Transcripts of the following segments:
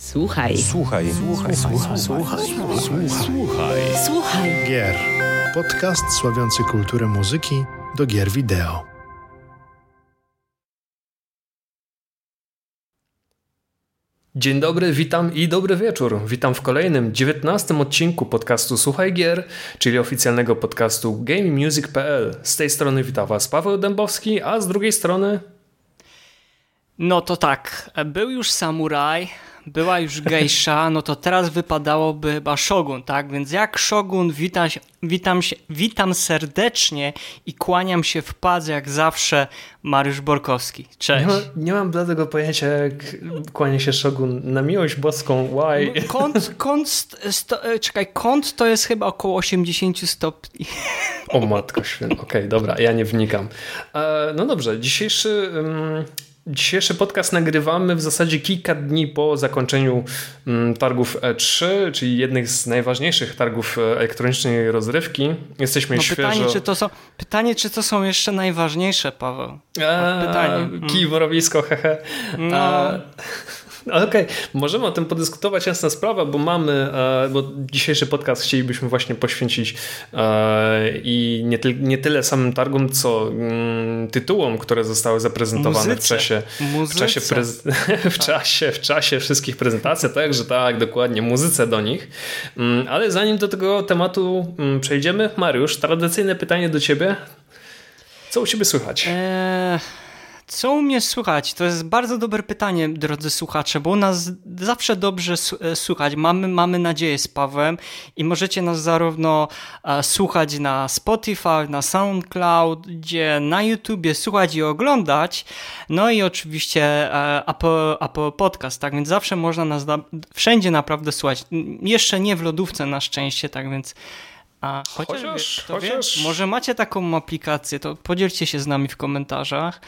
Słuchaj. Słuchaj. Słuchaj. Słuchaj. Słuchaj. Słuchaj. Słuchaj. Słuchaj. Gier. Podcast sławiący kulturę muzyki do gier wideo. Dzień dobry, witam i dobry wieczór. Witam w kolejnym, dziewiętnastym odcinku podcastu Słuchaj Gier, czyli oficjalnego podcastu GameMusic.pl. Z tej strony witam Was Paweł Dębowski, a z drugiej strony No to tak, był już samuraj, była już gejsza, no to teraz wypadałoby chyba Shogun, tak? Więc jak Shogun, witam, witam, się, witam serdecznie i kłaniam się w padze jak zawsze Mariusz Borkowski. Cześć. nie, ma, nie mam bladego pojęcia, jak kłania się Shogun na miłość boską. Why? Kąt, kąt, st, sto, e, czekaj, kąt to jest chyba około 80 stopni. O matko święta. Okej, dobra, ja nie wnikam. E, no dobrze, dzisiejszy, dzisiejszy podcast nagrywamy w zasadzie kilka dni po zakończeniu ym, targów E3, czyli jednych z najważniejszych targów e, elektronicznej rozrywki. Jesteśmy No świeżo... pytanie, czy to są, pytanie, czy to są jeszcze najważniejsze, Paweł? Eee, pytanie. Kij, morowisko, hehe. No. A, Okej, możemy o tym podyskutować, jasna sprawa, bo mamy, e, bo dzisiejszy podcast chcielibyśmy właśnie poświęcić e, i nie, ty, nie tyle samym targom, co mm, tytułom, które zostały zaprezentowane w Muzyce. czasie, w czasie, prez, w, czasie, w czasie wszystkich prezentacji, także tak, dokładnie, muzyce do nich. Mm, Ale zanim do tego tematu mm, przejdziemy, Mariusz, tradycyjne pytanie do ciebie. Co u ciebie słychać? Eee, co u mnie słuchać? To jest bardzo dobre pytanie, drodzy słuchacze, bo u nas zawsze dobrze e, słuchać. Mamy, mamy nadzieję z Pawłem i możecie nas zarówno e, słuchać na Spotify, na SoundCloud, gdzie na YouTubie słuchać i oglądać, no i oczywiście e, Apple, Apple Podcast, tak więc zawsze można nas na, wszędzie naprawdę słuchać. Jeszcze nie w lodówce na szczęście, tak więc a, chociaż, Chociaż- wie, kto wie, chociaż- może macie taką aplikację, to podzielcie się z nami w komentarzach.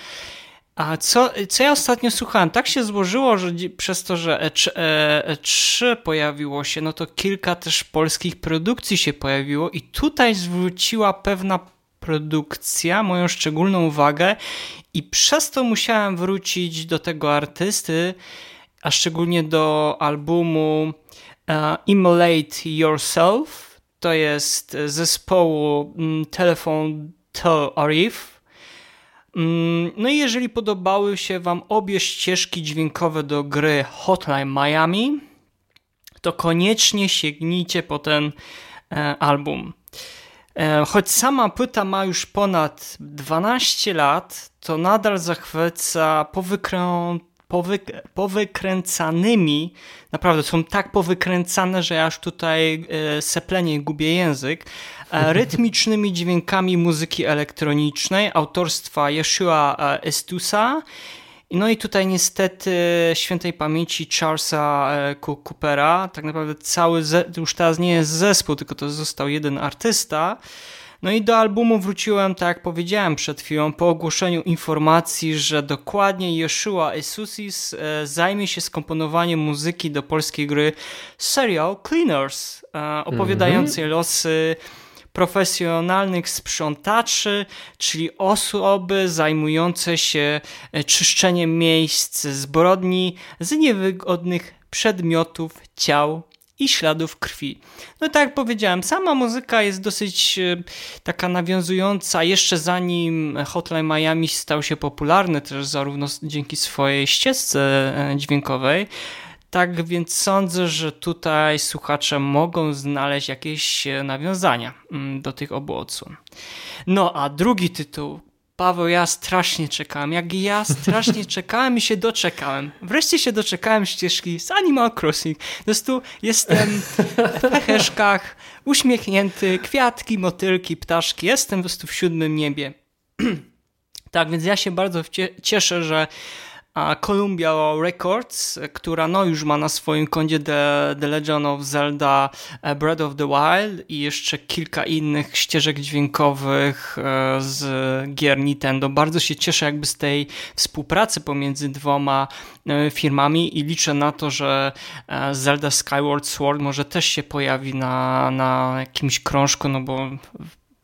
A co, co ja ostatnio słuchałem? Tak się złożyło, że przez to, że E3, e, E3 pojawiło się, no to kilka też polskich produkcji się pojawiło i tutaj zwróciła pewna produkcja moją szczególną uwagę i przez to musiałem wrócić do tego artysty, a szczególnie do albumu e, Immolate Yourself. To jest zespołu mm, Telephone to Arif. Mm, No i jeżeli podobały się Wam obie ścieżki dźwiękowe do gry Hotline Miami, to koniecznie sięgnijcie po ten e, album. E, Choć sama płyta ma już ponad 12 lat, to nadal zachwyca powykrę... powyk... powykręcanymi, naprawdę są tak powykręcane, że ja aż tutaj e, seplenie i gubię język, e, rytmicznymi dźwiękami muzyki elektronicznej autorstwa Yeshua e, Estusa. No i tutaj niestety świętej pamięci Charlesa e, Coo- Coopera, tak naprawdę cały, już teraz nie jest zespół, tylko to został jeden artysta. No i do albumu wróciłem, tak jak powiedziałem przed chwilą, po ogłoszeniu informacji, że dokładnie Yeshua Esusis e, zajmie się skomponowaniem muzyki do polskiej gry Serial Cleaners, e, opowiadającej losy profesjonalnych sprzątaczy, czyli osoby zajmujące się e, czyszczeniem miejsc zbrodni z niewygodnych przedmiotów, ciał i śladów krwi. No tak jak powiedziałem, sama muzyka jest dosyć e, taka nawiązująca, jeszcze zanim Hotline Miami stał się popularny, też zarówno dzięki swojej ścieżce e, dźwiękowej, tak więc sądzę, że tutaj słuchacze mogą znaleźć jakieś e, nawiązania mm, do tych obu odsłon. No a drugi tytuł. Paweł, ja strasznie czekałem. Jak ja strasznie czekałem i się doczekałem. Wreszcie się doczekałem ścieżki z Animal Crossing. Po prostu jestem w pecheszkach, uśmiechnięty, kwiatki, motylki, ptaszki. Jestem po prostu w siódmym niebie. Tak, więc ja się bardzo cieszę, że a, Columbia Records, która no już ma na swoim koncie The, The Legend of Zelda e, Breath of the Wild i jeszcze kilka innych ścieżek dźwiękowych e, z gier Nintendo. Bardzo się cieszę jakby z tej współpracy pomiędzy dwoma e, firmami i liczę na to, że Zelda Skyward Sword może też się pojawi na, na jakimś krążku, no bo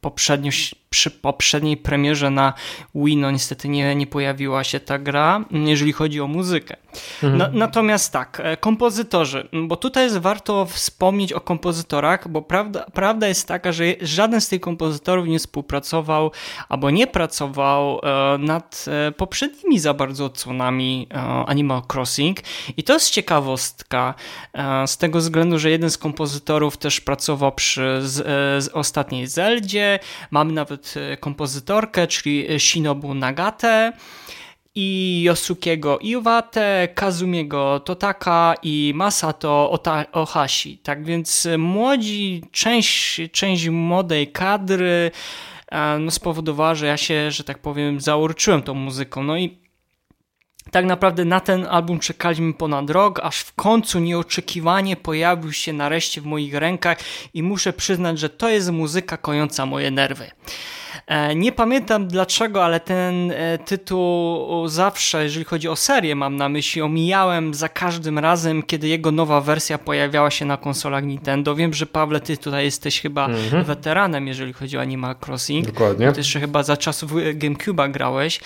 poprzednio przy poprzedniej premierze na Wii, no niestety nie, nie pojawiła się ta gra, jeżeli chodzi o muzykę. Mhm. Na, natomiast tak, e, kompozytorzy, bo tutaj jest warto wspomnieć o kompozytorach, bo prawda, prawda jest taka, że żaden z tych kompozytorów nie współpracował albo nie pracował e, nad e, poprzednimi za bardzo odsłonami Animal Crossing i to jest ciekawostka z tego względu, że jeden z kompozytorów też pracował przy z, z ostatniej Zeldzie, mamy nawet kompozytorkę, czyli Shinobu Nagate, i Yosukiego Iwate, Kazumiego Totaka i Masato Ohashi. Tak więc młodzi, część, część młodej kadry e, no, spowodowała, że ja się, że tak powiem, zaurczyłem tą muzyką. No i tak naprawdę na ten album czekaliśmy ponad rok, aż w końcu nieoczekiwanie pojawił się nareszcie w moich rękach i muszę przyznać, że to jest muzyka kojąca moje nerwy. E, nie pamiętam dlaczego, ale ten e, tytuł zawsze, jeżeli chodzi o serię, mam na myśli, omijałem za każdym razem, kiedy jego nowa wersja pojawiała się na konsolach Nintendo. Wiem, że Pawle, ty tutaj jesteś chyba mhm. weteranem, jeżeli chodzi o Animal Crossing. Dokładnie. Ty jeszcze chyba za czasów GameCube'a grałeś.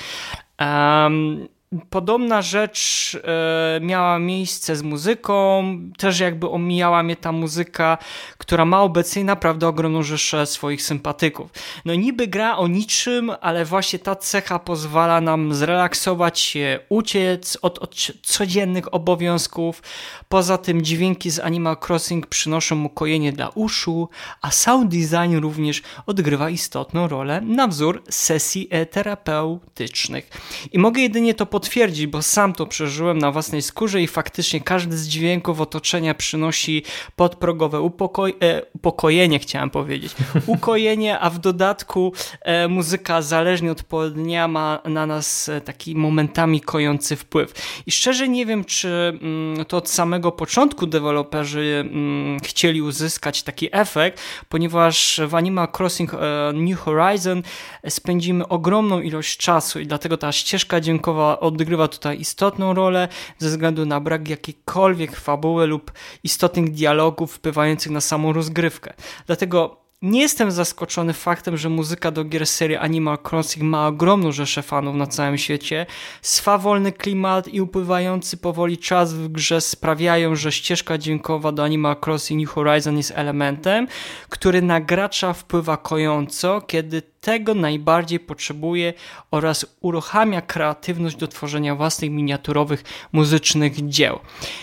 Um, Podobna rzecz e, miała miejsce z muzyką, też jakby omijała mnie ta muzyka, która ma obecnie naprawdę ogromną rzeszę swoich sympatyków. No niby gra o niczym, ale właśnie ta cecha pozwala nam zrelaksować się, uciec od, od codziennych obowiązków. Poza tym dźwięki z Animal Crossing przynoszą ukojenie dla uszu, a sound design również odgrywa istotną rolę na wzór sesji terapeutycznych. I mogę jedynie to potwierdzić, bo sam to przeżyłem na własnej skórze i faktycznie każdy z dźwięków otoczenia przynosi podprogowe upokoj e, upokojenie, chciałem powiedzieć. Ukojenie, a w dodatku e, muzyka zależnie od południa ma na nas e, taki momentami kojący wpływ. I szczerze nie wiem, czy mm, to od samego początku deweloperzy mm, chcieli uzyskać taki efekt, ponieważ w Animal Crossing e, New Horizon spędzimy ogromną ilość czasu i dlatego ta ścieżka dźwiękowa odgrywa tutaj istotną rolę ze względu na brak jakiejkolwiek fabuły lub istotnych dialogów wpływających na samą rozgrywkę. Dlatego nie jestem zaskoczony faktem, że muzyka do gier serii Animal Crossing ma ogromną rzeszę fanów na całym świecie. Swawolny klimat i upływający powoli czas w grze sprawiają, że ścieżka dźwiękowa do Animal Crossing New Horizon jest elementem, który na gracza wpływa kojąco, kiedy tego najbardziej potrzebuje oraz uruchamia kreatywność do tworzenia własnych miniaturowych muzycznych dzieł.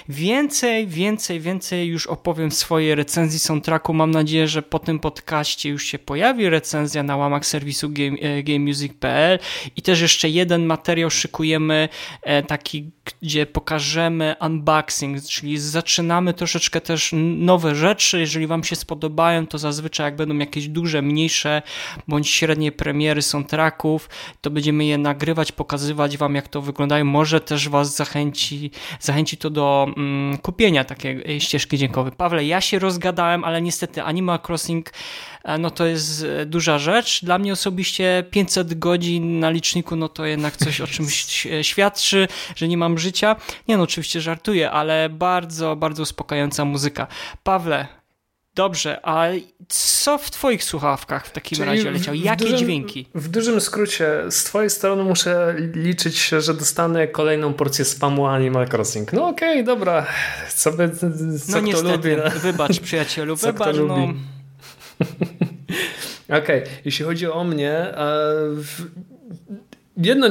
Więcej, więcej, więcej już opowiem w swojej recenzji soundtracku. Mam nadzieję, że po tym podcaście już się pojawi recenzja na łamach serwisu game, gamemusic.pl i też jeszcze jeden materiał szykujemy e, taki, gdzie pokażemy unboxing, czyli zaczynamy troszeczkę też nowe rzeczy. Jeżeli Wam się spodobają, to zazwyczaj jak będą jakieś duże, mniejsze bądź średnie premiery soundtracków, to będziemy je nagrywać, pokazywać Wam jak to wyglądają. Może też Was zachęci, zachęci to do mm, kupienia takiej ścieżki dźwiękowej. Pawle, ja się rozgadałem, ale niestety Animal Crossing no to jest e, duża rzecz. Dla mnie osobiście 500 godzin na liczniku, no to jednak coś o czymś świadczy, że nie mam życia. Nie no, oczywiście żartuję, ale bardzo, bardzo uspokajająca muzyka. Pawle, Dobrze, a co w Twoich słuchawkach w takim Czyli razie leciał? Jakie dużym, dźwięki? W dużym skrócie, z Twojej strony muszę liczyć, że dostanę kolejną porcję spamu Animal Crossing. No okej, okay, dobra. Co, by, co no niestety, lubi, no. wybacz przyjacielu, wybacz. No. okej, okay. jeśli chodzi o mnie, Jedno,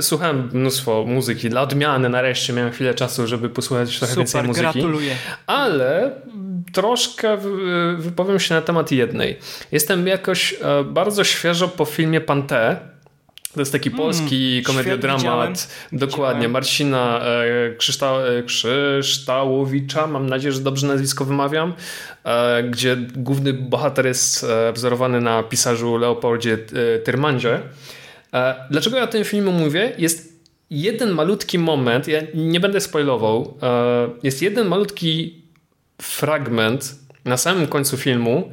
słuchałem mnóstwo muzyki. Dla odmiany nareszcie miałem chwilę czasu, żeby posłuchać trochę Super, więcej muzyki. gratuluję. Ale troszkę wypowiem się na temat jednej. Jestem jakoś e, bardzo świeżo po filmie Pante. To jest taki mm, polski komediodramat. Dokładnie. Marcina e, Krzyszta, e, Krzyształowicza, mam nadzieję, że dobrze nazwisko wymawiam, gdzie główny bohater jest wzorowany na pisarzu Leopoldzie Tyrmandzie. Dlaczego ja o tym filmie mówię? Jest jeden malutki moment, ja nie będę spoilował, jest jeden malutki fragment na samym końcu filmu,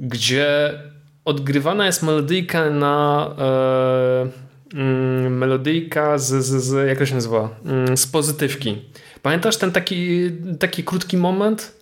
gdzie odgrywana jest melodyjka na e, mm, melodyjka z, z, z jak to się nazywa? Mm, z pozytywki. Pamiętasz ten taki, taki krótki moment?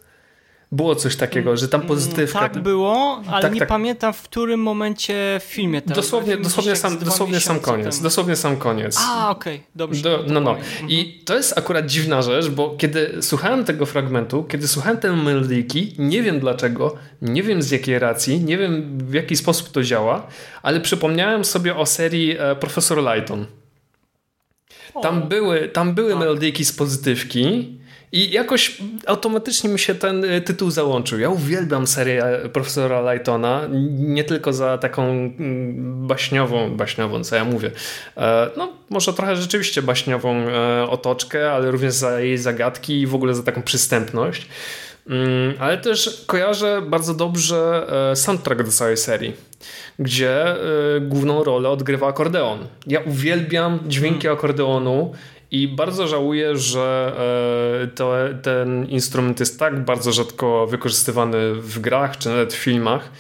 Było coś takiego, że tam pozytywka... Tak było, ale tak, nie tak. pamiętam w którym momencie w filmie. Teraz, Dosłownie, Film dosłownie, sam, dosłownie sam koniec. temu. Dosłownie sam koniec. A, okej, dobrze. Do, no, no. Mhm. I to jest akurat dziwna rzecz, bo kiedy słuchałem tego fragmentu, kiedy słuchałem tej melodyjki, nie wiem dlaczego, nie wiem z jakiej racji, nie wiem w jaki sposób to działa, ale przypomniałem sobie o serii e, Profesor Lighton. Tam były, tam były Tak. melodyjki z pozytywki i jakoś automatycznie mi się ten e, tytuł załączył. Ja uwielbiam serię e, Profesora Lightona, nie tylko za taką mm, baśniową, baśniową, co ja mówię, e, no może trochę rzeczywiście baśniową e, otoczkę, ale również za jej zagadki i w ogóle za taką przystępność. Mm, Ale też kojarzę bardzo dobrze soundtrack do całej serii, gdzie główną rolę odgrywa akordeon. Ja uwielbiam dźwięki akordeonu i bardzo żałuję, że e, to, ten instrument jest tak bardzo rzadko wykorzystywany w grach czy nawet w filmach.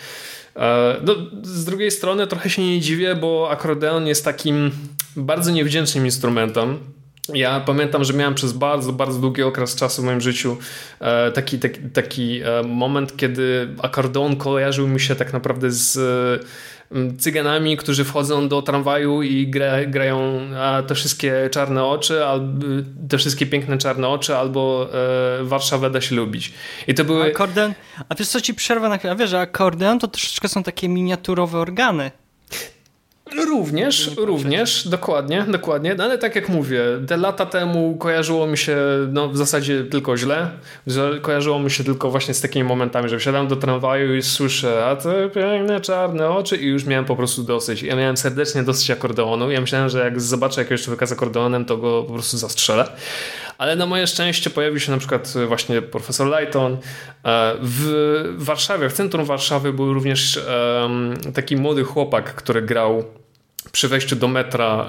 E, No, z drugiej strony trochę się nie dziwię, bo akordeon jest takim bardzo niewdzięcznym instrumentem. Ja pamiętam, że miałem przez bardzo, bardzo długi okres czasu w moim życiu e, taki, taki, taki moment, kiedy akordeon kojarzył mi się tak naprawdę z cyganami, którzy wchodzą do tramwaju i gra, grają te wszystkie czarne oczy, albo te wszystkie piękne czarne oczy, albo e, Warszawę da się lubić. I to były... Akordeon, a wiesz co ci przerwa na chwilę, a wiesz, że akordeon to troszeczkę są takie miniaturowe organy. Również, również, dokładnie, dokładnie, no ale tak jak mówię, te lata temu kojarzyło mi się no, w zasadzie tylko źle, kojarzyło mi się tylko właśnie z takimi momentami, że wsiadam do tramwaju i słyszę, a te piękne czarne oczy i już miałem po prostu dosyć. Ja miałem serdecznie dosyć akordeonu, ja myślałem, że jak zobaczę jakiegoś człowieka z akordeonem, to go po prostu zastrzelę. Ale na moje szczęście pojawił się na przykład właśnie profesor Lighton. E, W Warszawie, w centrum Warszawy był również taki młody chłopak, który grał przy wejściu do metra e,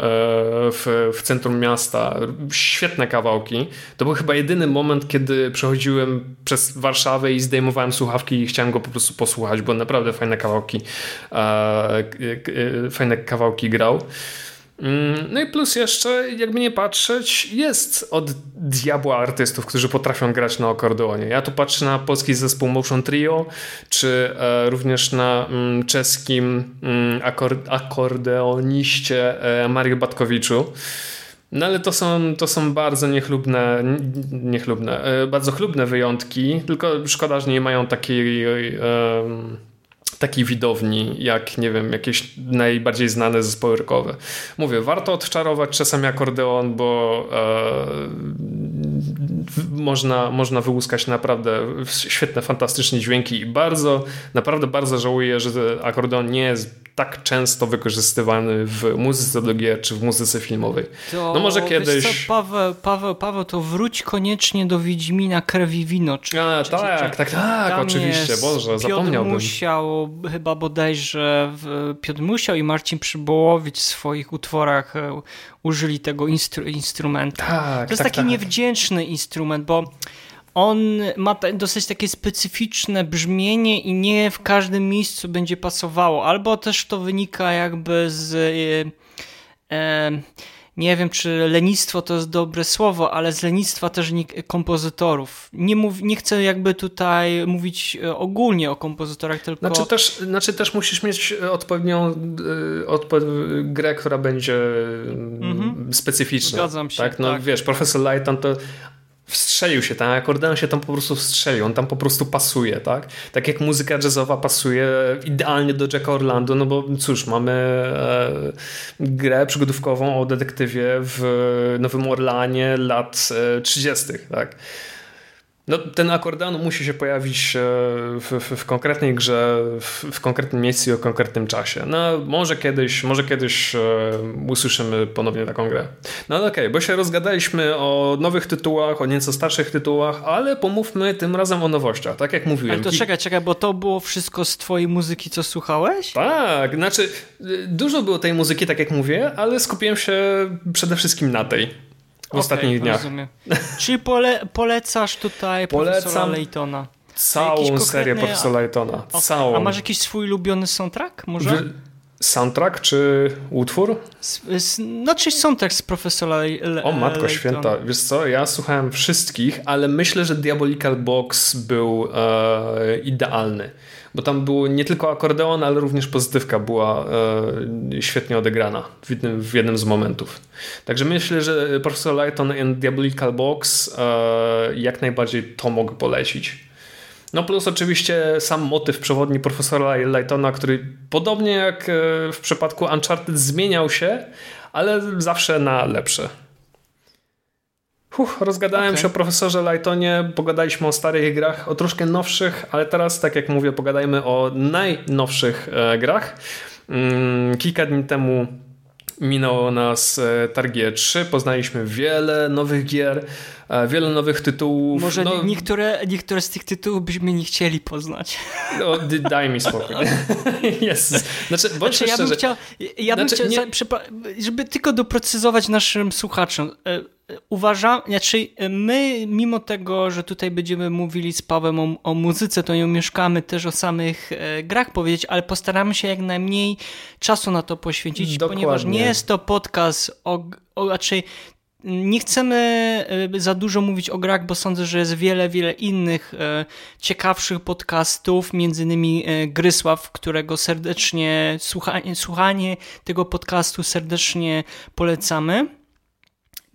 w, w centrum miasta. Świetne kawałki. To był chyba jedyny moment, kiedy przechodziłem przez Warszawę i zdejmowałem słuchawki i chciałem go po prostu posłuchać, bo naprawdę fajne kawałki e, fajne kawałki grał. Mm, No i plus jeszcze, jakby nie patrzeć, jest od diabła artystów, którzy potrafią grać na akordeonie. Ja tu patrzę na polski zespół Motion Trio, czy e, również na mm, czeskim mm, akor akordeoniście e, Mariu Batkowiczu. No ale to są, to są bardzo niechlubne, niechlubne, e, bardzo chlubne wyjątki, tylko szkoda, że nie mają takiej takiej widowni, jak nie wiem, jakieś najbardziej znane zespoły rockowe. Mówię, warto odczarować czasami akordeon, bo e, można, można wyłuskać naprawdę świetne, fantastyczne dźwięki i bardzo, naprawdę bardzo żałuję, że akordeon nie jest tak często wykorzystywany w muzyce do gier czy w muzyce filmowej. To, No może kiedyś- Co, Paweł, Paweł, Paweł, to wróć koniecznie do Wiedźmina Krew i Wino. Czy, A, czy, tak, czy, tak, tak, Tam oczywiście, jest Boże, Piotr zapomniałbym. Musiał, chyba bodajże w, Piotr Musiał i Marcin Przybołowicz w swoich utworach e, użyli tego instru, instrumentu. Tak, To jest tak, taki tak. niewdzięczny instrument, bo on ma dosyć takie specyficzne brzmienie i nie w każdym miejscu będzie pasowało. Albo też to wynika jakby z. E, e, nie wiem, czy lenistwo to jest dobre słowo, ale z lenistwa też nie, kompozytorów. Nie, mów, nie chcę jakby tutaj mówić e, ogólnie o kompozytorach, tylko. Znaczy też, znaczy też musisz mieć odpowiednią y, odpo grę, która będzie mm, specyficzna. Mhm. Zgadzam się, Tak? No tak. wiesz, profesor Lighton to wstrzelił się, ten akordeon się tam po prostu wstrzelił, on tam po prostu pasuje, tak? Tak jak muzyka jazzowa pasuje idealnie do Jacka Orlando, no bo cóż, mamy e, grę przygodówkową o detektywie w Nowym Orlanie lat e, 30., tak? No, ten akordeon musi się pojawić e, w, w, w konkretnej grze, w, w konkretnym miejscu i o konkretnym czasie. No, może kiedyś, może kiedyś e, usłyszymy ponownie taką grę. No ale okej, bo się rozgadaliśmy o nowych tytułach, o nieco starszych tytułach, ale pomówmy tym razem o nowościach, tak jak mówiłem. Ale to czekaj, czekaj, bo to było wszystko z twojej muzyki, co słuchałeś? Tak, znaczy y, dużo było tej muzyki, tak jak mówię, ale skupiłem się przede wszystkim na tej w Okej, ostatnich dniach. Rozumiem. Czyli pole, polecasz tutaj Polecam. profesora Laytona. Całą serię profesora Laytona. Okej, Całą. A masz jakiś swój ulubiony soundtrack może? Wy- Soundtrack czy utwór? Znaczy soundtrack z profesora Le O matko Layton. święta, wiesz co, ja słuchałem wszystkich, ale myślę, że Diabolical Box był e, idealny, bo tam było nie tylko akordeon, ale również pozytywka była e, świetnie odegrana w jednym, w jednym z momentów. Także myślę, że Professor Layton and Diabolical Box e, jak najbardziej to mogę polecić. No plus oczywiście sam motyw przewodni profesora Lightona, który podobnie jak e, w przypadku Uncharted zmieniał się, ale zawsze na lepsze. Huch, rozgadałem Okay. się o profesorze Lightonie, pogadaliśmy o starych grach, o troszkę nowszych, ale teraz, tak jak mówię, pogadajmy o najnowszych e, grach. Mm, kilka dni temu minęło nas e, targi E3, poznaliśmy wiele nowych gier, e, wiele nowych tytułów. Może no, niektóre, niektóre z tych tytułów byśmy nie chcieli poznać. no, daj mi spokój. Jest. Znaczy, bądźmy Znaczy, ja bym chciał, ja bym Znaczy, chciał nie- żeby tylko doprecyzować naszym słuchaczom. Uważam, znaczy my mimo tego, że tutaj będziemy mówili z Pawłem o, o muzyce, to nie umieszkamy też o samych e, grach powiedzieć, ale postaramy się jak najmniej czasu na to poświęcić, Dokładnie. ponieważ nie jest to podcast o, o raczej nie chcemy e, za dużo mówić o grach, bo sądzę, że jest wiele, wiele innych e, ciekawszych podcastów, między innymi e, Grysław, którego serdecznie słuchanie, słuchanie tego podcastu serdecznie polecamy.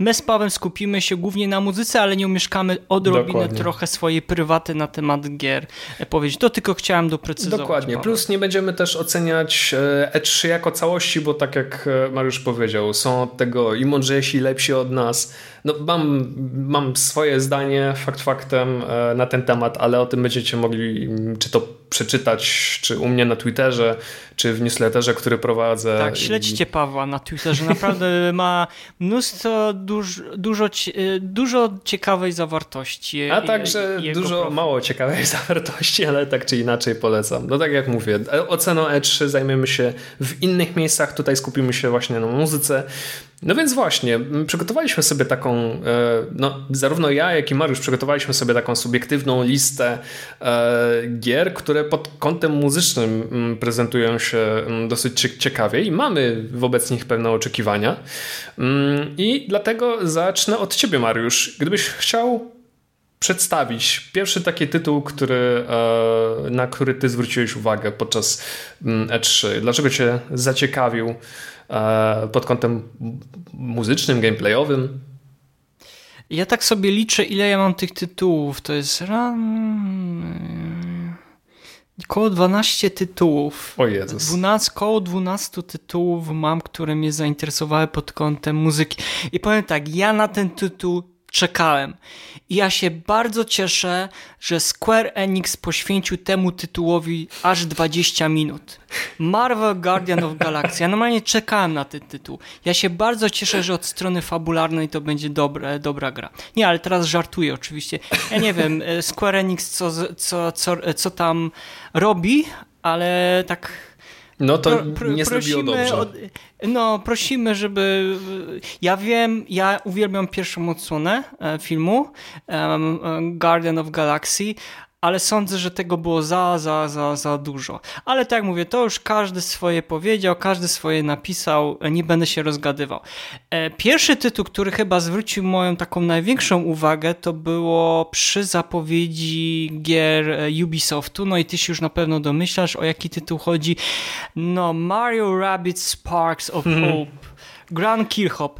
My z Pawem skupimy się głównie na muzyce, ale nie umieszkamy odrobinę Dokładnie. trochę swojej prywaty na temat gier e, powiedzieć. To tylko chciałem doprecyzować. Dokładnie. Paweł. Plus nie będziemy też oceniać e, E3 jako całości, bo tak jak e, Mariusz powiedział, są od tego i mądrzejsi, i lepsi od nas. No, mam, mam swoje zdanie, fakt faktem e, na ten temat, ale o tym będziecie mogli czy to przeczytać, czy u mnie na Twitterze, czy w newsletterze, który prowadzę. Tak, śledźcie Pawła na Twitterze. Naprawdę ma mnóstwo, duż, dużo, cie- dużo ciekawej zawartości. A także dużo mało ciekawej zawartości, ale tak czy inaczej polecam. No tak jak mówię, oceną E3 zajmiemy się w innych miejscach, tutaj skupimy się właśnie na muzyce. No więc właśnie, przygotowaliśmy sobie taką, e, no zarówno ja, jak i Mariusz przygotowaliśmy sobie taką subiektywną listę e, gier, które pod kątem muzycznym prezentują się dosyć cie- ciekawie i mamy wobec nich pewne oczekiwania. I dlatego zacznę od ciebie, Mariusz. Gdybyś chciał przedstawić pierwszy taki tytuł, który, e, na który ty zwróciłeś uwagę podczas mm, E3. Dlaczego cię zaciekawił pod kątem muzycznym, gameplayowym? Ja tak sobie liczę, ile ja mam tych tytułów. To jest ram... Koło 12 tytułów. O Jezus. 12, koło 12 tytułów mam, które mnie zainteresowały pod kątem muzyki. I powiem tak, ja na ten tytuł czekałem. I ja się bardzo cieszę, że Square Enix poświęcił temu tytułowi aż 20 minut. Marvel Guardian of Galaxy. Ja normalnie czekałem na ten tytuł. Ja się bardzo cieszę, że od strony fabularnej to będzie dobre, dobra gra. Nie, ale teraz żartuję oczywiście. Ja nie wiem, e, Square Enix co, co, co, co tam robi, ale tak No to nie zrobiło dobrze. No, prosimy, żeby. Ja wiem, ja uwielbiam pierwszą odsłonę e, filmu em, em, Guardian of Galaxy, ale sądzę, że tego było za, za, za, za dużo. Ale tak jak mówię, to już każdy swoje powiedział, każdy swoje napisał, e, nie będę się rozgadywał. E, Pierwszy tytuł, który chyba zwrócił moją taką największą uwagę, to było przy zapowiedzi gier e, Ubisoftu. No i ty się już na pewno domyślasz, o jaki tytuł chodzi. No, Mario Rabbit Sparks of Hope. Grant Kirchhoff.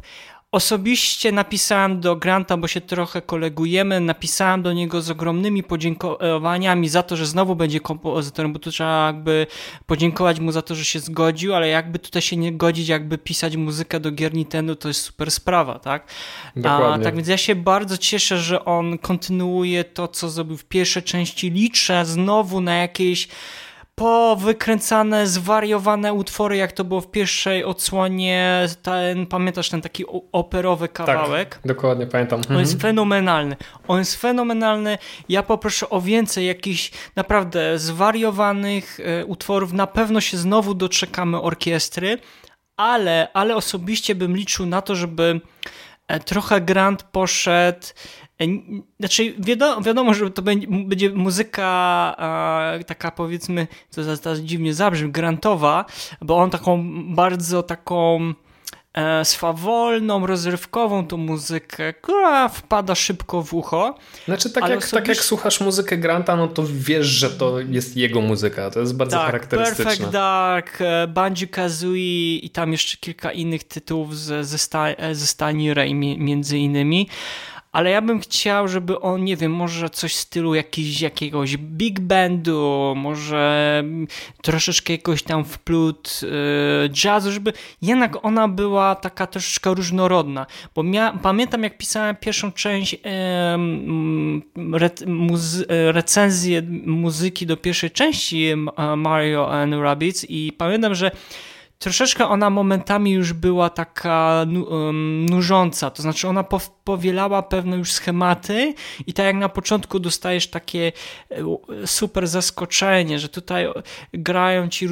Osobiście napisałem do Granta, bo się trochę kolegujemy, napisałem do niego z ogromnymi podziękowaniami za to, że znowu będzie kompozytorem, bo tu trzeba jakby podziękować mu za to, że się zgodził, ale jakby tutaj się nie godzić, jakby pisać muzykę do gier Nintendo, to jest super sprawa, tak? A, Dokładnie. tak więc ja się bardzo cieszę, że on kontynuuje to, co zrobił w pierwszej części. Liczę znowu na jakieś powykręcane, zwariowane utwory, jak to było w pierwszej odsłonie. Ten, pamiętasz ten taki operowy kawałek? Tak, dokładnie, pamiętam. On Mhm. jest fenomenalny. On jest fenomenalny. Ja poproszę o więcej jakichś naprawdę zwariowanych e, utworów. Na pewno się znowu doczekamy orkiestry, ale, ale osobiście bym liczył na to, żeby trochę Grant poszedł znaczy, wiadomo, wiadomo, że to będzie, muzyka taka powiedzmy, co teraz dziwnie zabrzmi, grantowa, bo on taką bardzo taką e, swawolną, rozrywkową tą muzykę, która wpada szybko w ucho. Znaczy tak, jak, osobiście... tak jak słuchasz muzykę Granta, no to wiesz, że to jest jego muzyka, to jest bardzo tak, charakterystyczne. Perfect Dark, e, Banjo-Kazooie i tam jeszcze kilka innych tytułów ze, ze, sta, e, ze Stani Ray między innymi ale ja bym chciał, żeby on, nie wiem, może coś w stylu jakiś, jakiegoś big bandu, może troszeczkę jakoś tam wplut yy, jazzu, żeby jednak ona była taka troszeczkę różnorodna, bo mia, pamiętam jak pisałem pierwszą część yy, re, muzy recenzję muzyki do pierwszej części Mario and Rabbids i pamiętam, że troszeczkę ona momentami już była taka nużąca, to znaczy ona powielała pewne już schematy i tak jak na początku dostajesz takie e, super zaskoczenie, że tutaj grają ci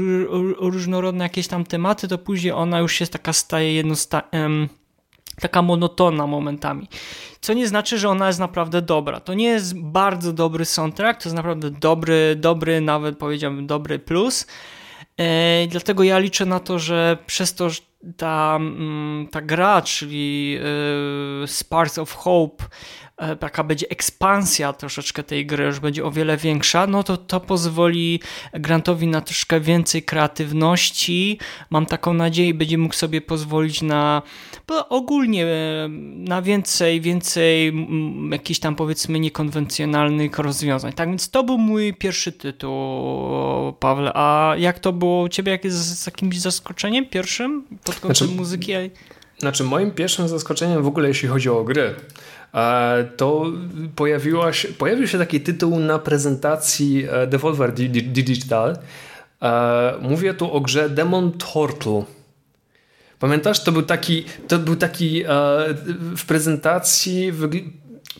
różnorodne jakieś tam tematy, to później ona już się taka staje jednosta taka monotonna momentami. Co nie znaczy, że ona jest naprawdę dobra. To nie jest bardzo dobry soundtrack, to jest naprawdę dobry, dobry, nawet powiedziałbym dobry plus, dlatego ja liczę na to, że przez to, że ta, mm, ta gra, czyli e, Sparks of Hope, E, taka będzie ekspansja troszeczkę tej gry, już będzie o wiele większa, no to to pozwoli Grantowi na troszkę więcej kreatywności. Mam taką nadzieję, będzie mógł sobie pozwolić na ogólnie e, na więcej, więcej jakichś tam powiedzmy niekonwencjonalnych rozwiązań. Tak więc to był mój pierwszy tytuł, Pawle. A jak to było u ciebie? Jak jest z jakimś zaskoczeniem pierwszym pod kątem znaczy, muzyki? Znaczy moim pierwszym zaskoczeniem w ogóle jeśli chodzi o gry to pojawiła się, pojawił się taki tytuł na prezentacji e, Devolver Digital. E, mówię tu o grze Demon Turtle. Pamiętasz, to był taki, to był taki e, w prezentacji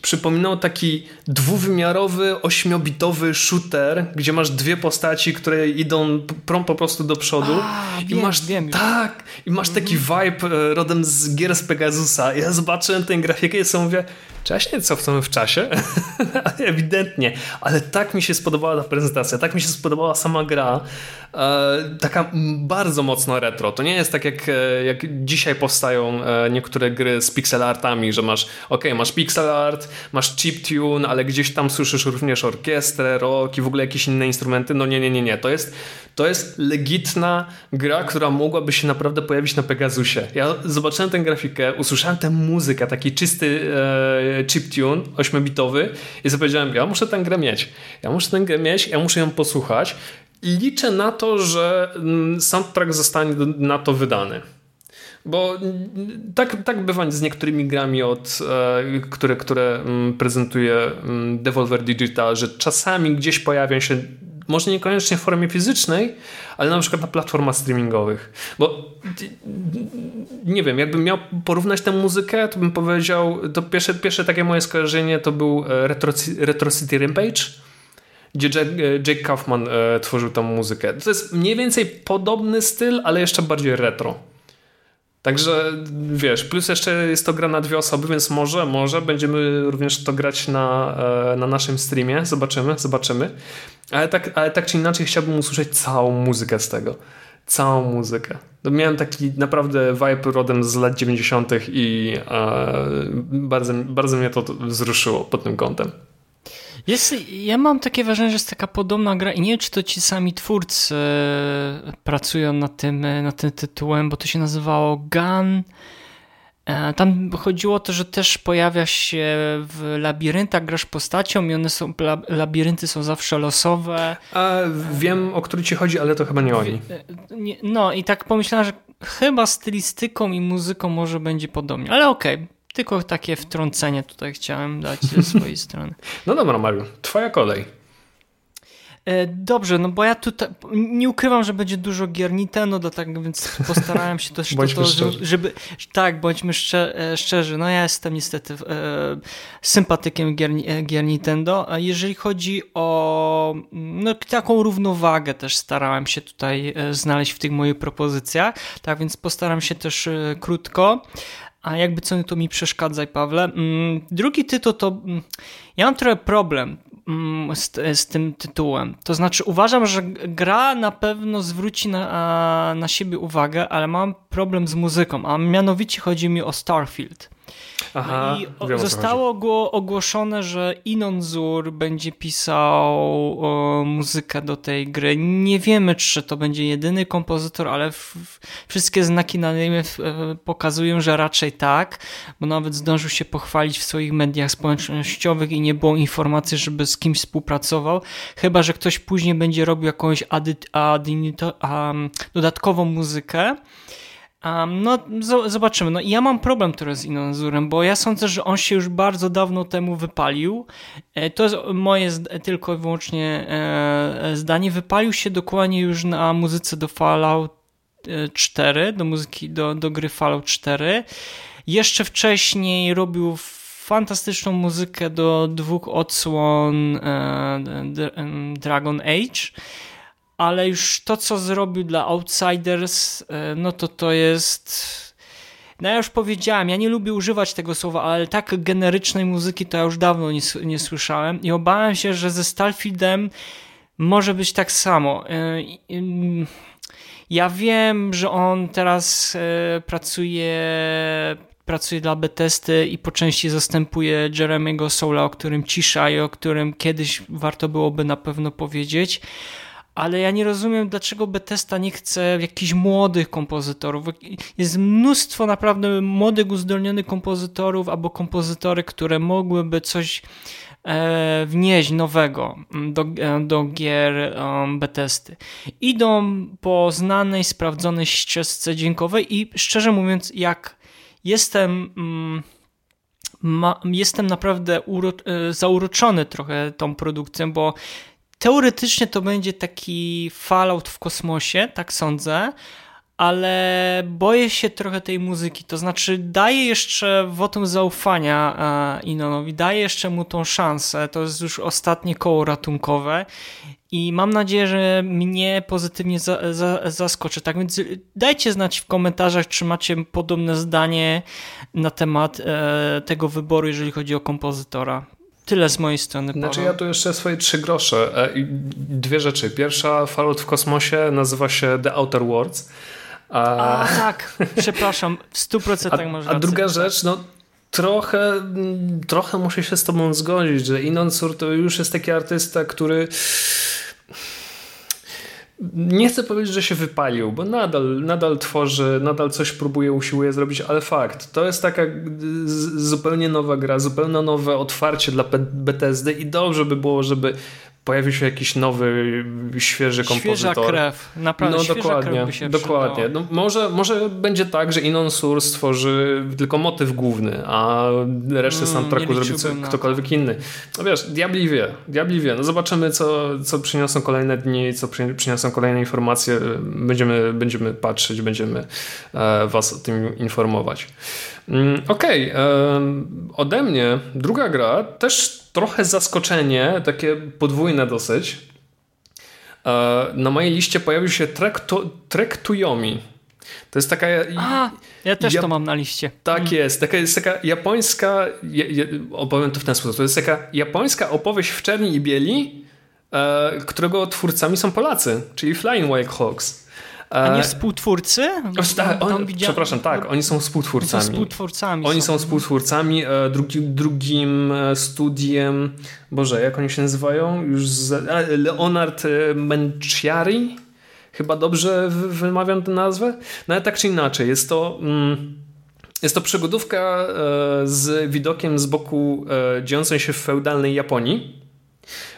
przypominał taki dwuwymiarowy, ośmiobitowy shooter, gdzie masz dwie postaci, które idą prą po prostu do przodu. A, i wiem, masz wiem. tak, i masz taki mhm. vibe rodem z gier z Pegasusa. Ja zobaczyłem tę grafikę i sobie mówię, czy ja się nie cofnąłem w czasie? Ewidentnie, ale tak mi się spodobała ta prezentacja, tak mi się spodobała sama gra. E, taka bardzo mocno retro. To nie jest tak jak, e, jak dzisiaj powstają e, niektóre gry z pixel artami, że masz, ok, masz pixel art, masz chip tune, ale gdzieś tam słyszysz również orkiestrę, rock i w ogóle jakieś inne instrumenty. No nie, nie, nie, nie. To jest, to jest legitna gra, która mogłaby się naprawdę pojawić na Pegasusie. Ja zobaczyłem tę grafikę, usłyszałem tę muzykę, taki czysty e, chiptune 8-bitowy i sobie powiedziałem, ja muszę tę grę mieć. Ja muszę tę grę mieć, ja muszę ją posłuchać liczę na to, że mm, soundtrack zostanie na to wydany. Bo mm, tak, tak bywa z niektórymi grami, od, e, które, które mm, prezentuje Devolver Digital, że czasami gdzieś pojawią się może niekoniecznie w formie fizycznej, ale na przykład na platformach streamingowych. Bo nie wiem, jakbym miał porównać tę muzykę, to bym powiedział, to pierwsze, pierwsze takie moje skojarzenie to był e, Retro, Retro City Rampage, gdzie Jack, e, Jake Kaufman e, tworzył tą muzykę. To jest mniej więcej podobny styl, ale jeszcze bardziej retro. Także wiesz, plus jeszcze jest to gra na dwie osoby, więc może, może będziemy również to grać na, e, na naszym streamie. Zobaczymy, zobaczymy. Ale tak, ale tak czy inaczej chciałbym usłyszeć całą muzykę z tego. Całą muzykę. Miałem taki naprawdę vibe rodem z lat 90. i e, bardzo, bardzo mnie to wzruszyło pod tym kątem. Jest, ja mam takie wrażenie, że jest taka podobna gra i nie wiem, czy to ci sami twórcy e, pracują nad tym, e, nad tym tytułem, bo to się nazywało Gun. E, tam chodziło o to, że też pojawia się w labiryntach, grasz postacią i one są, labirynty są zawsze losowe. A wiem, o który ci chodzi, ale to chyba nie oni. No i tak pomyślałem, że chyba stylistyką i muzyką może będzie podobnie, ale okej. Okay. Tylko takie wtrącenie tutaj chciałem dać ze swojej strony. No dobra, Mariu, twoja kolej. E, dobrze, no bo ja tutaj nie ukrywam, że będzie dużo gier Nintendo, dlatego więc postarałem się też to, to żeby, żeby, tak, bądźmy e, szczerzy, no ja jestem niestety e, sympatykiem gier, e, gier Nintendo, a jeżeli chodzi o no, taką równowagę też starałem się tutaj znaleźć w tych moich propozycjach, tak więc postaram się też krótko. A jakby co to mi przeszkadzaj, Pawle. Mm, drugi tytuł to. Mm, ja mam trochę problem mm, z, z, tym tytułem. To znaczy, uważam, że gra na pewno zwróci na, na siebie uwagę, ale mam problem z muzyką, a mianowicie chodzi mi o Starfield. Aha, I zostało go ogłoszone, że Inon Zur będzie pisał o, muzykę do tej gry. Nie wiemy, czy to będzie jedyny kompozytor, ale wszystkie znaki na niebie pokazują, że raczej tak, bo nawet zdążył się pochwalić w swoich mediach społecznościowych i nie było informacji, żeby z kimś współpracował, chyba, że ktoś później będzie robił jakąś adyt, um, dodatkową muzykę. Um, no, zobaczymy. No, ja mam problem teraz z Inonzurem, bo ja sądzę, że on się już bardzo dawno temu wypalił. E, to jest moje tylko i wyłącznie e, e, zdanie. Wypalił się dokładnie już na muzyce do Fallout 4, do muzyki do, do gry Fallout 4. Jeszcze wcześniej robił fantastyczną muzykę do dwóch odsłon Dragon Age ale już to, co zrobił dla Outsiders, e, no to to jest... No ja już powiedziałem, ja nie lubię używać tego słowa, ale tak generycznej muzyki to ja już dawno nie, nie słyszałem i obawiam się, że ze Starfieldem może być tak samo. E, ja wiem, że on teraz e, pracuje pracuje dla Bethesdy i po części zastępuje Jeremy'ego Soula, o którym cisza i o którym kiedyś warto byłoby na pewno powiedzieć, ale ja nie rozumiem, dlaczego Bethesda nie chce jakichś młodych kompozytorów. Jest mnóstwo naprawdę młodych, uzdolnionych kompozytorów albo kompozytory, które mogłyby coś e, wnieść nowego do, e, do gier um, Bethesdy. Idą po znanej, sprawdzonej ścieżce dźwiękowej i szczerze mówiąc, jak jestem... Mm, ma, jestem naprawdę uro, e, zauroczony trochę tą produkcją, bo Teoretycznie to będzie taki Fallout w kosmosie, tak sądzę, ale boję się trochę tej muzyki. To znaczy, daję jeszcze wotum zaufania e, Inonowi, daję jeszcze mu tą szansę. To jest już ostatnie koło ratunkowe i mam nadzieję, że mnie pozytywnie za, za, zaskoczy. Tak więc dajcie znać w komentarzach, czy macie podobne zdanie na temat e, tego wyboru, jeżeli chodzi o kompozytora. Tyle z mojej strony. Paweł. Znaczy ja tu jeszcze swoje trzy grosze. E, dwie rzeczy. Pierwsza, Fallout w kosmosie nazywa się The Outer Worlds. A, a tak, przepraszam, w 100% a, może. A druga rzecz, no trochę, trochę muszę się z tobą zgodzić, że Inon Sur to już jest taki artysta, który nie chcę powiedzieć, że się wypalił, bo nadal, nadal tworzy, nadal coś próbuje, usiłuje zrobić, ale fakt, to jest taka zupełnie nowa gra, zupełnie nowe otwarcie dla BTSD i dobrze by było, żeby pojawił się jakiś nowy, świeży kompozytor. Świeża krew, naprawdę no, dokładnie, krew by się Dokładnie. No, może, może będzie tak, że Inon Sur stworzy tylko motyw główny, a resztę mm, soundtracku zrobi ktokolwiek inny. No wiesz, diabli wie, diabli wie. No zobaczymy, co, co przyniosą kolejne dni, co przyniosą kolejne informacje. Będziemy, będziemy patrzeć, będziemy e, was o tym informować. Mm, okej, okay. ode mnie druga gra, też trochę zaskoczenie, takie podwójne dosyć. E, na mojej liście pojawił się Trek, to, Trek to Yomi. To jest taka. A, ja też ja, to mam na liście. Tak mm. jest. Taka, jest taka japońska. Ja, ja, opowiem to w ten sposób. To jest taka japońska opowieść w czerni i bieli, e, którego twórcami są Polacy, czyli Flying Wild Hawks. A nie współtwórcy? Tak, on, przepraszam, tak, oni są współtwórcami. Są współtwórcami. Oni są, współtwórcami. E, drugi, drugim e, studiem, Boże, jak oni się nazywają? Już z, Leonard e, Menciari? Chyba dobrze wymawiam tę nazwę? No ale tak czy inaczej, jest to... Mm, jest to przygodówka z widokiem z boku dziejącej się w feudalnej Japonii.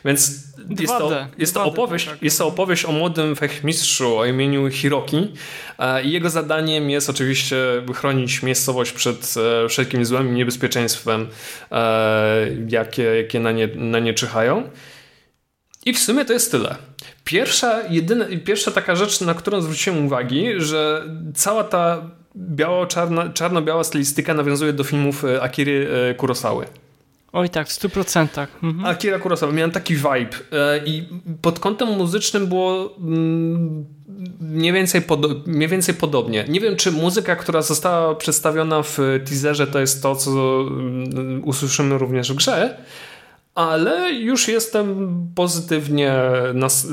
Więc jest to, jest, to opowieść, tak. jest to opowieść o młodym fechmistrzu o imieniu Hiroki e, i jego zadaniem jest oczywiście chronić miejscowość przed e, wszelkim złem i niebezpieczeństwem, e, jakie, jakie na, nie, na nie czyhają. I w sumie to jest tyle. Pierwsza, jedyna, pierwsza taka rzecz, na którą zwróciłem uwagi, że cała ta biało-czarno-biała czarno stylistyka nawiązuje do filmów Akiry Kurosawy. Oj tak, w 100%. Mhm. Akira Kurosawa, miałem taki vibe e, i pod kątem muzycznym było mm, mniej więcej, mniej więcej podobnie. Nie wiem, czy muzyka, która została przedstawiona w teaserze, to jest to, co mm, usłyszymy również w grze, ale już jestem pozytywnie nas, y,